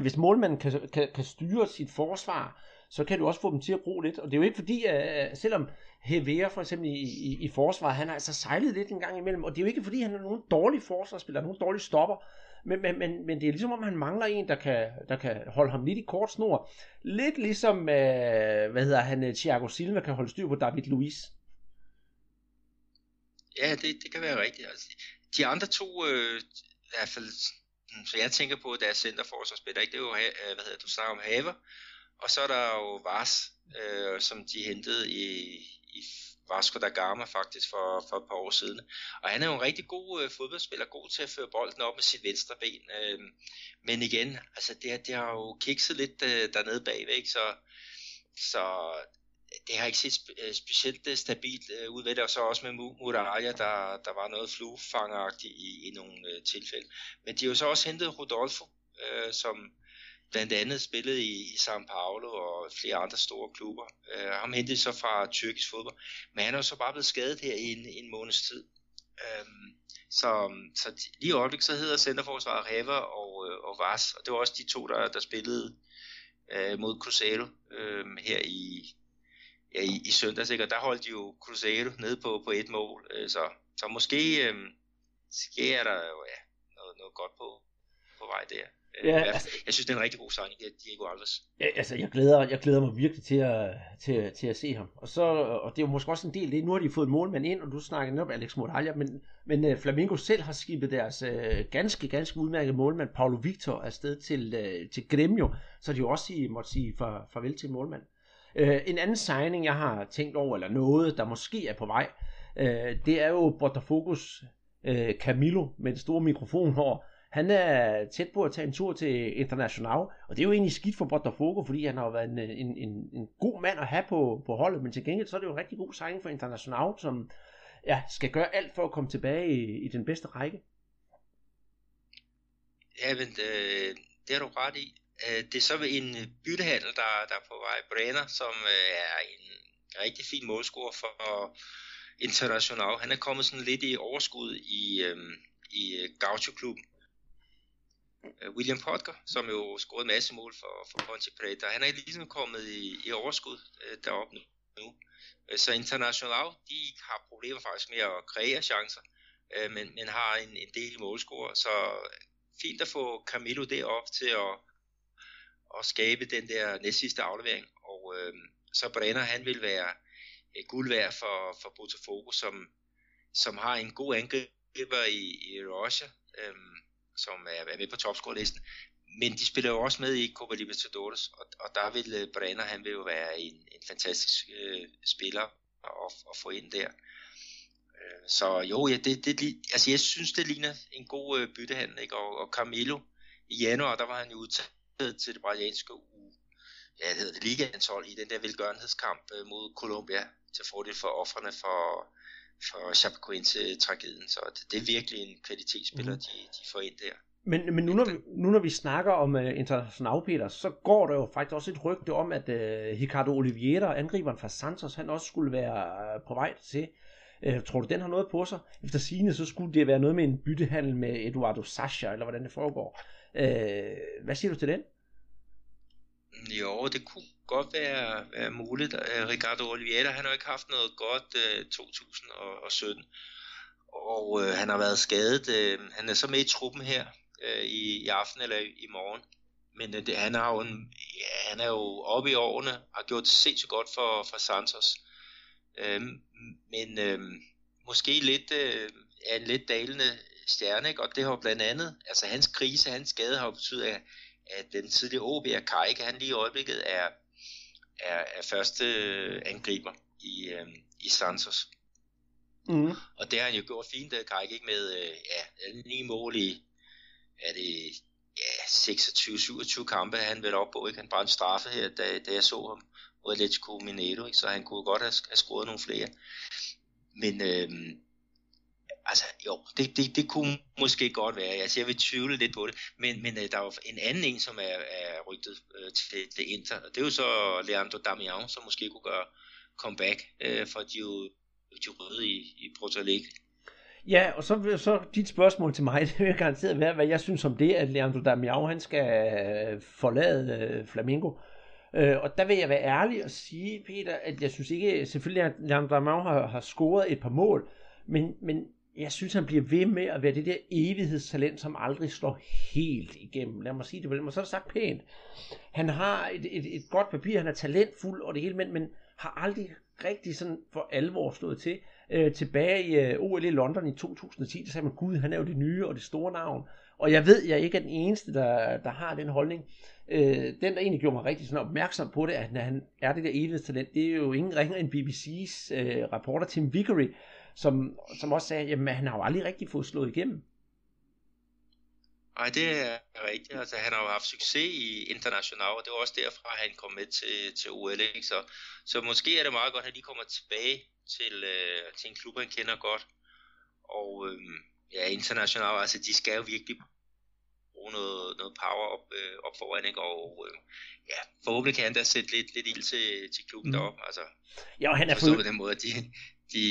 hvis målmanden kan, kan, kan styre sit forsvar, så kan du også få dem til at bruge lidt. Og det er jo ikke fordi, at selvom Hevea for eksempel i, i, i forsvaret, han har altså sejlet lidt en gang imellem, og det er jo ikke fordi, han er nogen dårlig forsvarsspiller, nogen dårlig stopper, men, men, men, men det er ligesom om, han mangler en, der kan, der kan holde ham lidt i kort snor. Lidt ligesom, øh, hvad hedder han, øh, Thiago Silva kan holde styr på David Luiz. Ja, det, det kan være rigtigt. Altså, de andre to, øh, i hvert fald, mm, så jeg tænker på, der er centerforsvarsspiller, ikke? det er jo, øh, hvad hedder du snakker om Haver, og så er der jo Vars, øh, som de hentede i, i Vasco da Gama faktisk for, for et par år siden. Og han er jo en rigtig god øh, fodboldspiller, god til at føre bolden op med sit venstre ben. Øh, men igen, altså det, det har jo kikset lidt øh, dernede bagved, ikke? Så, så det har ikke set spe, øh, specielt øh, stabilt øh, ud ved det, og så også med Muraya, der, der var noget fluefangeragtigt i, i nogle øh, tilfælde. Men de har jo så også hentet Rodolfo, øh, som blandt andet spillet i, i São Paulo og flere andre store klubber. Øh, ham hentede så fra tyrkisk fodbold, men han er jo så bare blevet skadet her i en, en måneds tid. Øh, så, så lige i øjeblikket så hedder centerforsvaret Reva og, øh, og Vars, og det var også de to, der, der spillede øh, mod Cruzeiro øh, her i, ja, i, i søndags, ikke? og der holdt de jo Cruzeiro nede på, på et mål, øh, så, så måske, øh, sker der jo ja, noget, noget godt på, på vej der. Øh, ja, altså, jeg synes, det er en rigtig god signing, Diego Alves. Ja, altså, jeg glæder, jeg glæder mig virkelig til at, til, til at se ham. Og, så, og det er jo måske også en del det. Nu har de fået en målmand ind, og du snakker netop Alex Moralja, men, men uh, Flamingo selv har skibet deres uh, ganske, ganske udmærkede målmand, Paulo Victor, afsted til, uh, til Gremio, så de jo også sige, måtte sige far, farvel til målmand. Uh, en anden signing, jeg har tænkt over, eller noget, der måske er på vej, uh, det er jo Botafogos uh, Camilo med en stor mikrofonhår, han er tæt på at tage en tur til International, og det er jo egentlig skidt for Botafogo, fordi han har været en, en, en, en god mand at have på, på holdet, men til gengæld så er det jo en rigtig god signing for International, som ja, skal gøre alt for at komme tilbage i, i den bedste række. Ja, men øh, det, øh, det er du ret i. Det er så en øh, byttehandel, der, der er på vej. Brenner, som øh, er en rigtig fin målscorer for International. Han er kommet sådan lidt i overskud i, i Gaucho-klubben. Øh, William Potker, som jo scorede masse mål for, for Ponte Preta. Han er ligesom kommet i, i overskud øh, deroppe nu. Øh, så International, de har problemer faktisk med at kreere chancer, øh, men, men har en, en del målscorer. Så fint at få Camilo derop til at, at skabe den der næstsidste aflevering. Og øh, så Brenner, han vil være øh, guld værd for, for Botafogo, som, som har en god angriber i, i Russia. Øh, som er, med på topscore-listen. Men de spiller jo også med i Copa Libertadores, og, og der vil øh, Brenner, han vil jo være en, en fantastisk øh, spiller at, at få ind der. Uh, så jo, ja, det, det, altså jeg synes, det ligner en god øh, byttehandel, ikke? Og, og Camilo, i januar, der var han jo udtaget til det brasilianske uge, ja, det hedder det ligaanhold i den der velgørenhedskamp øh, mod Colombia til fordel for offrene for, for Chapecoense-tragedien. Så det, det er virkelig en kvalitetsspiller, mm. de, de får ind der. Men, men nu, når vi, nu når vi snakker om uh, International Peter, så går der jo faktisk også et rygte om, at uh, Ricardo Oliveira, angriberen fra Santos, han også skulle være uh, på vej til. Uh, tror du, den har noget på sig? Efter sigende, så skulle det være noget med en byttehandel med Eduardo Sasha, eller hvordan det foregår. Uh, hvad siger du til den? Jo, det kunne godt være, være muligt. Øh, Ricardo Oliveira, han har ikke haft noget godt øh, uh, 2017, og uh, han har været skadet. Uh, han er så med i truppen her uh, i, i aften eller i, i morgen. Men uh, det, han, har jo en, ja, han er jo oppe i årene, har gjort det sindssygt godt for, for Santos. Uh, men uh, måske lidt uh, er en lidt dalende stjerne, ikke? og det har blandt andet, altså hans krise, hans skade har jo betydet, at at den tidligere OB Kajke, han lige i øjeblikket er, er, er første øh, angriber i, øh, i Santos. Mm. Og det har han jo gjort fint, øh, Kajke, ikke med øh, ja, ni mål i, er det ja, 26-27 kampe, han vel op på, ikke? Han brændte straffe her, da, da jeg så ham mod Atletico Mineiro, ikke? så han kunne godt have, have scoret nogle flere. Men øh, altså jo, det, det, det kunne måske godt være. Altså, jeg vil tvivle lidt på det. Men, men øh, der er jo en anden en, som er, er rygtet øh, til, til Inter. Og det er jo så Leandro Damian, som måske kunne gøre comeback øh, for de, de røde i, i Porto Alegre. Ja, og så, så dit spørgsmål til mig, det vil garanteret være, hvad jeg synes om det, at Leandro Damião, han skal øh, forlade øh, Flamingo. Øh, og der vil jeg være ærlig og sige, Peter, at jeg synes ikke, selvfølgelig at Leandro Damian har, har scoret et par mål, men, men jeg synes, han bliver ved med at være det der evighedstalent, som aldrig slår helt igennem. Lad mig sige det på den måde. Så er det sagt pænt. Han har et, et, et godt papir, han er talentfuld og det hele, men, men har aldrig rigtig sådan for alvor slået til. øh, tilbage i øh, OL i London i 2010, der sagde man, gud, han er jo det nye og det store navn. Og jeg ved, jeg ikke er den eneste, der, der har den holdning. Øh, den, der egentlig gjorde mig rigtig sådan opmærksom på det, at når han er det der evighedstalent, det er jo ingen ringer end BBC's øh, reporter Tim Vickery, som, som også sagde, at han har jo aldrig rigtig fået slået igennem. Nej, det er rigtigt. Altså, han har jo haft succes i international, og det var også derfra, at han kom med til, til OL. Ikke? Så, så måske er det meget godt, at de kommer tilbage til, øh, til en klub, han kender godt. Og øh, ja, international, altså de skal jo virkelig bruge noget, noget power op, øh, op foran, ikke? og øh, ja, forhåbentlig kan han da sætte lidt, lidt ild til, til klubben mm. deroppe. Altså, ja, og han er for... på den måde, de, de,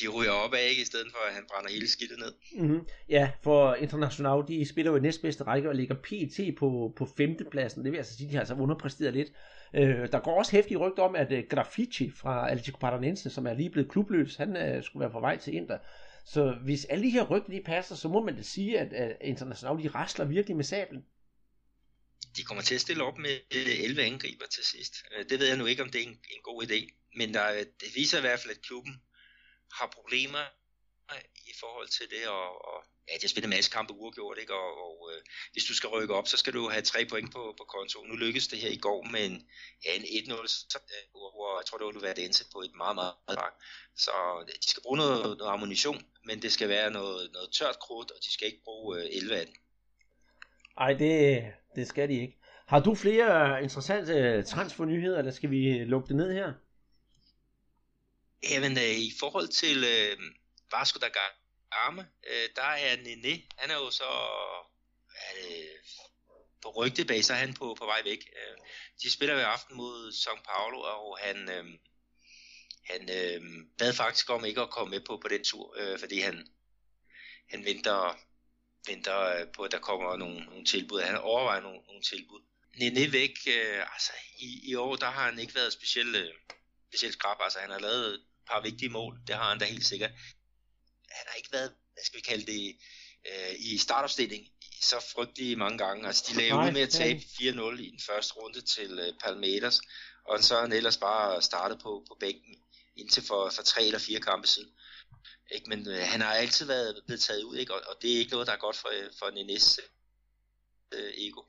de ryger op af, ikke? i stedet for at han brænder hele skidtet ned. Mm-hmm. Ja, for International, de spiller jo i næstbedste række og ligger PT på, på femtepladsen. Det vil altså sige, at de har altså underpræsteret lidt. Øh, der går også hæftige rygter om, at uh, Graffiti fra Atletico Paranense, som er lige blevet klubløs, han uh, skulle være på vej til Inter. Så hvis alle de her rygter de passer, så må man da sige, at uh, International de rasler virkelig med sablen. De kommer til at stille op med 11 angriber til sidst. Det ved jeg nu ikke, om det er en, en god idé. Men der, det viser i hvert fald, at klubben har problemer øh, i forhold til det, og, og ja, de har spillet en masse kampe uafgjort, ikke? og, og øh, hvis du skal rykke op, så skal du have tre point på, på konto. Nu lykkedes det her i går med en, ja, en 1-0, hvor, øh, hvor jeg tror, det var Luverdense på et meget, meget, meget bak. Så øh, de skal bruge noget, noget ammunition, men det skal være noget, noget tørt krudt, og de skal ikke bruge øh, 11 af den. Ej, det, det skal de ikke. Har du flere interessante transfernyheder, eller skal vi lukke det ned her? Jamen, øh, i forhold til øh, Vasco da Gama, øh, der er Nene, han er jo så øh, på rygtebase, så er han på, på vej væk. Øh, de spiller hver i aften mod São Paulo, og han, øh, han øh, bad faktisk om ikke at komme med på, på den tur, øh, fordi han, han venter, venter øh, på, at der kommer nogle, nogle tilbud. Han overvejer nogle, nogle tilbud. Nene væk, øh, altså i, i år, der har han ikke været specielt, øh, specielt skrab. Altså han har lavet par vigtige mål, det har han da helt sikkert. Han har ikke været, hvad skal vi kalde det, øh, i startopstilling så frygtelig mange gange. Altså de lavede ud med at tabe 4-0 i den første runde til øh, Palmeiras, og så har han ellers bare startet på, på bænken indtil for, for tre eller fire kampe siden. Ikke? Men øh, han har altid været blevet taget ud, ikke? Og, og det er ikke noget, der er godt for, for Nenes øh, ego.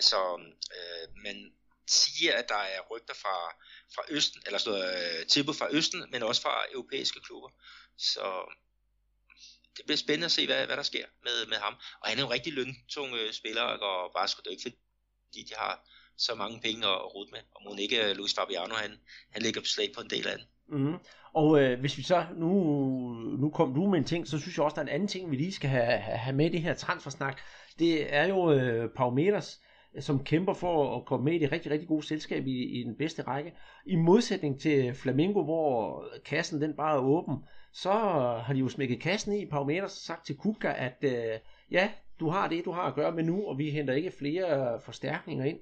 Så øh, man siger, at der er rygter fra, fra Østen, eller sådan øh, tilbud fra Østen, men også fra europæiske klubber. Så det bliver spændende at se, hvad, hvad der sker med, med ham. Og han er en rigtig løntung øh, spiller, og bare skulle det ikke, fordi de har så mange penge at, at rute med. Og må ikke øh, Luis Fabiano, han, han ligger på slag på en del af den. Mm-hmm. Og øh, hvis vi så, nu, nu kom du med en ting, så synes jeg også, der er en anden ting, vi lige skal have, have med i det her transfersnak. Det er jo øh, Pau Meters, som kæmper for at komme med i det rigtig, rigtig gode selskab i, i den bedste række. I modsætning til Flamingo, hvor kassen den bare er åben, så har de jo smækket kassen i. Pau sagt til Kuka, at øh, ja, du har det, du har at gøre med nu, og vi henter ikke flere forstærkninger ind.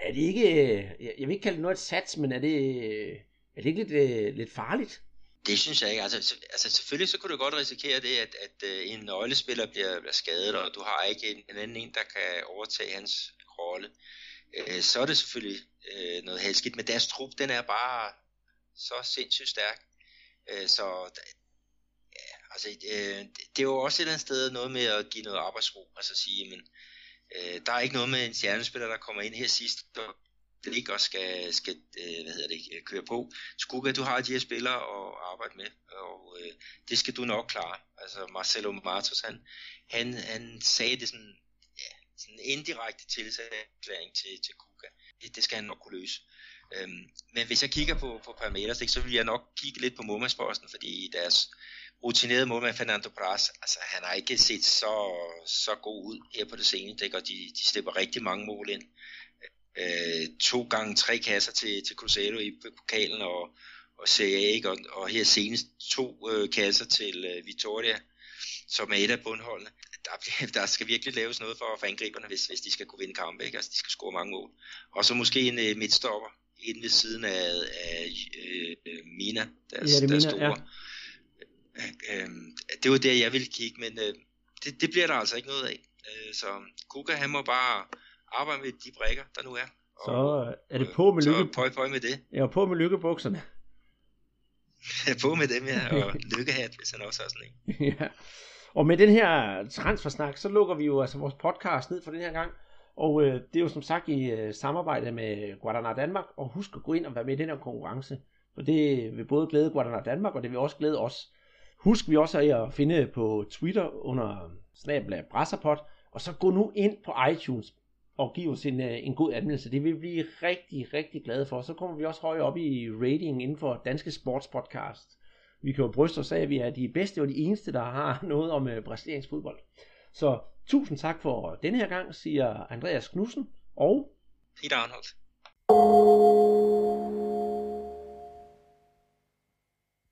Er det ikke, øh, jeg vil ikke kalde det noget et sats, men er det, øh, er det ikke lidt, øh, lidt farligt? Det synes jeg ikke. Altså, altså selvfølgelig så kunne du godt risikere det, at, at en nøglespiller bliver, bliver skadet, og du har ikke en, en anden en, der kan overtage hans rolle, øh, så er det selvfølgelig øh, noget halskidt, Men deres trup, den er bare så sindssygt stærk. Øh, så ja, altså, øh, det er jo også et eller andet sted noget med at give noget arbejdsro. Altså sige, men øh, der er ikke noget med en stjernespiller, der kommer ind her sidst, og det ikke også skal, skal øh, hvad hedder det, øh, køre på. Skugga, du har de her spillere at arbejde med, og øh, det skal du nok klare. Altså Marcelo Martos, han, han, han sagde det sådan sådan en indirekte tilsagserklæring til, til Kuka. Det, det skal han nok kunne løse. Øhm, men hvis jeg kigger på, på Palmeiras, ikke, så vil jeg nok kigge lidt på målmandsposten, fordi deres rutinerede målmand Fernando Bras, altså han har ikke set så, så god ud her på det seneste, ikke, og de, de slipper rigtig mange mål ind. Øh, to gange tre kasser til, til Cruzeiro i pokalen og, og Serie A, ikke, og, og her senest to øh, kasser til øh, Vitoria, som er et af bundholdene der, der skal virkelig laves noget for, for angriberne, hvis, hvis de skal kunne vinde kampe. Ikke? Altså, de skal score mange mål. Og så måske en uh, midtstopper inde ved siden af, af uh, Mina, deres, ja, det deres Mina, store. Ja. Uh, det var der, jeg ville kigge, men uh, det, det bliver der altså ikke noget af. Uh, så Kuka, han må bare arbejde med de brækker, der nu er. Og, så er det på med lykke... Så pøj, pøj med det. Ja, på med lykkebukserne. på med dem, ja, og lykkehat, hvis han også har sådan en. ja. Og med den her transfersnak, så lukker vi jo altså vores podcast ned for den her gang. Og øh, det er jo som sagt i øh, samarbejde med Guadalajara Danmark. Og husk at gå ind og være med i den her konkurrence. For det vil både glæde Guadalajara Danmark, og det vil også glæde os. Husk vi også at finde på Twitter under snabla Brasserpot. Og så gå nu ind på iTunes og give os en, øh, en god anmeldelse. Det vil vi blive rigtig, rigtig glade for. Så kommer vi også højere op i rating inden for danske Sports Podcast. Vi kan jo bryste os af, at vi er de bedste og de eneste, der har noget om uh, brasiliansk fodbold. Så tusind tak for denne her gang, siger Andreas Knudsen og Peter Arnholdt.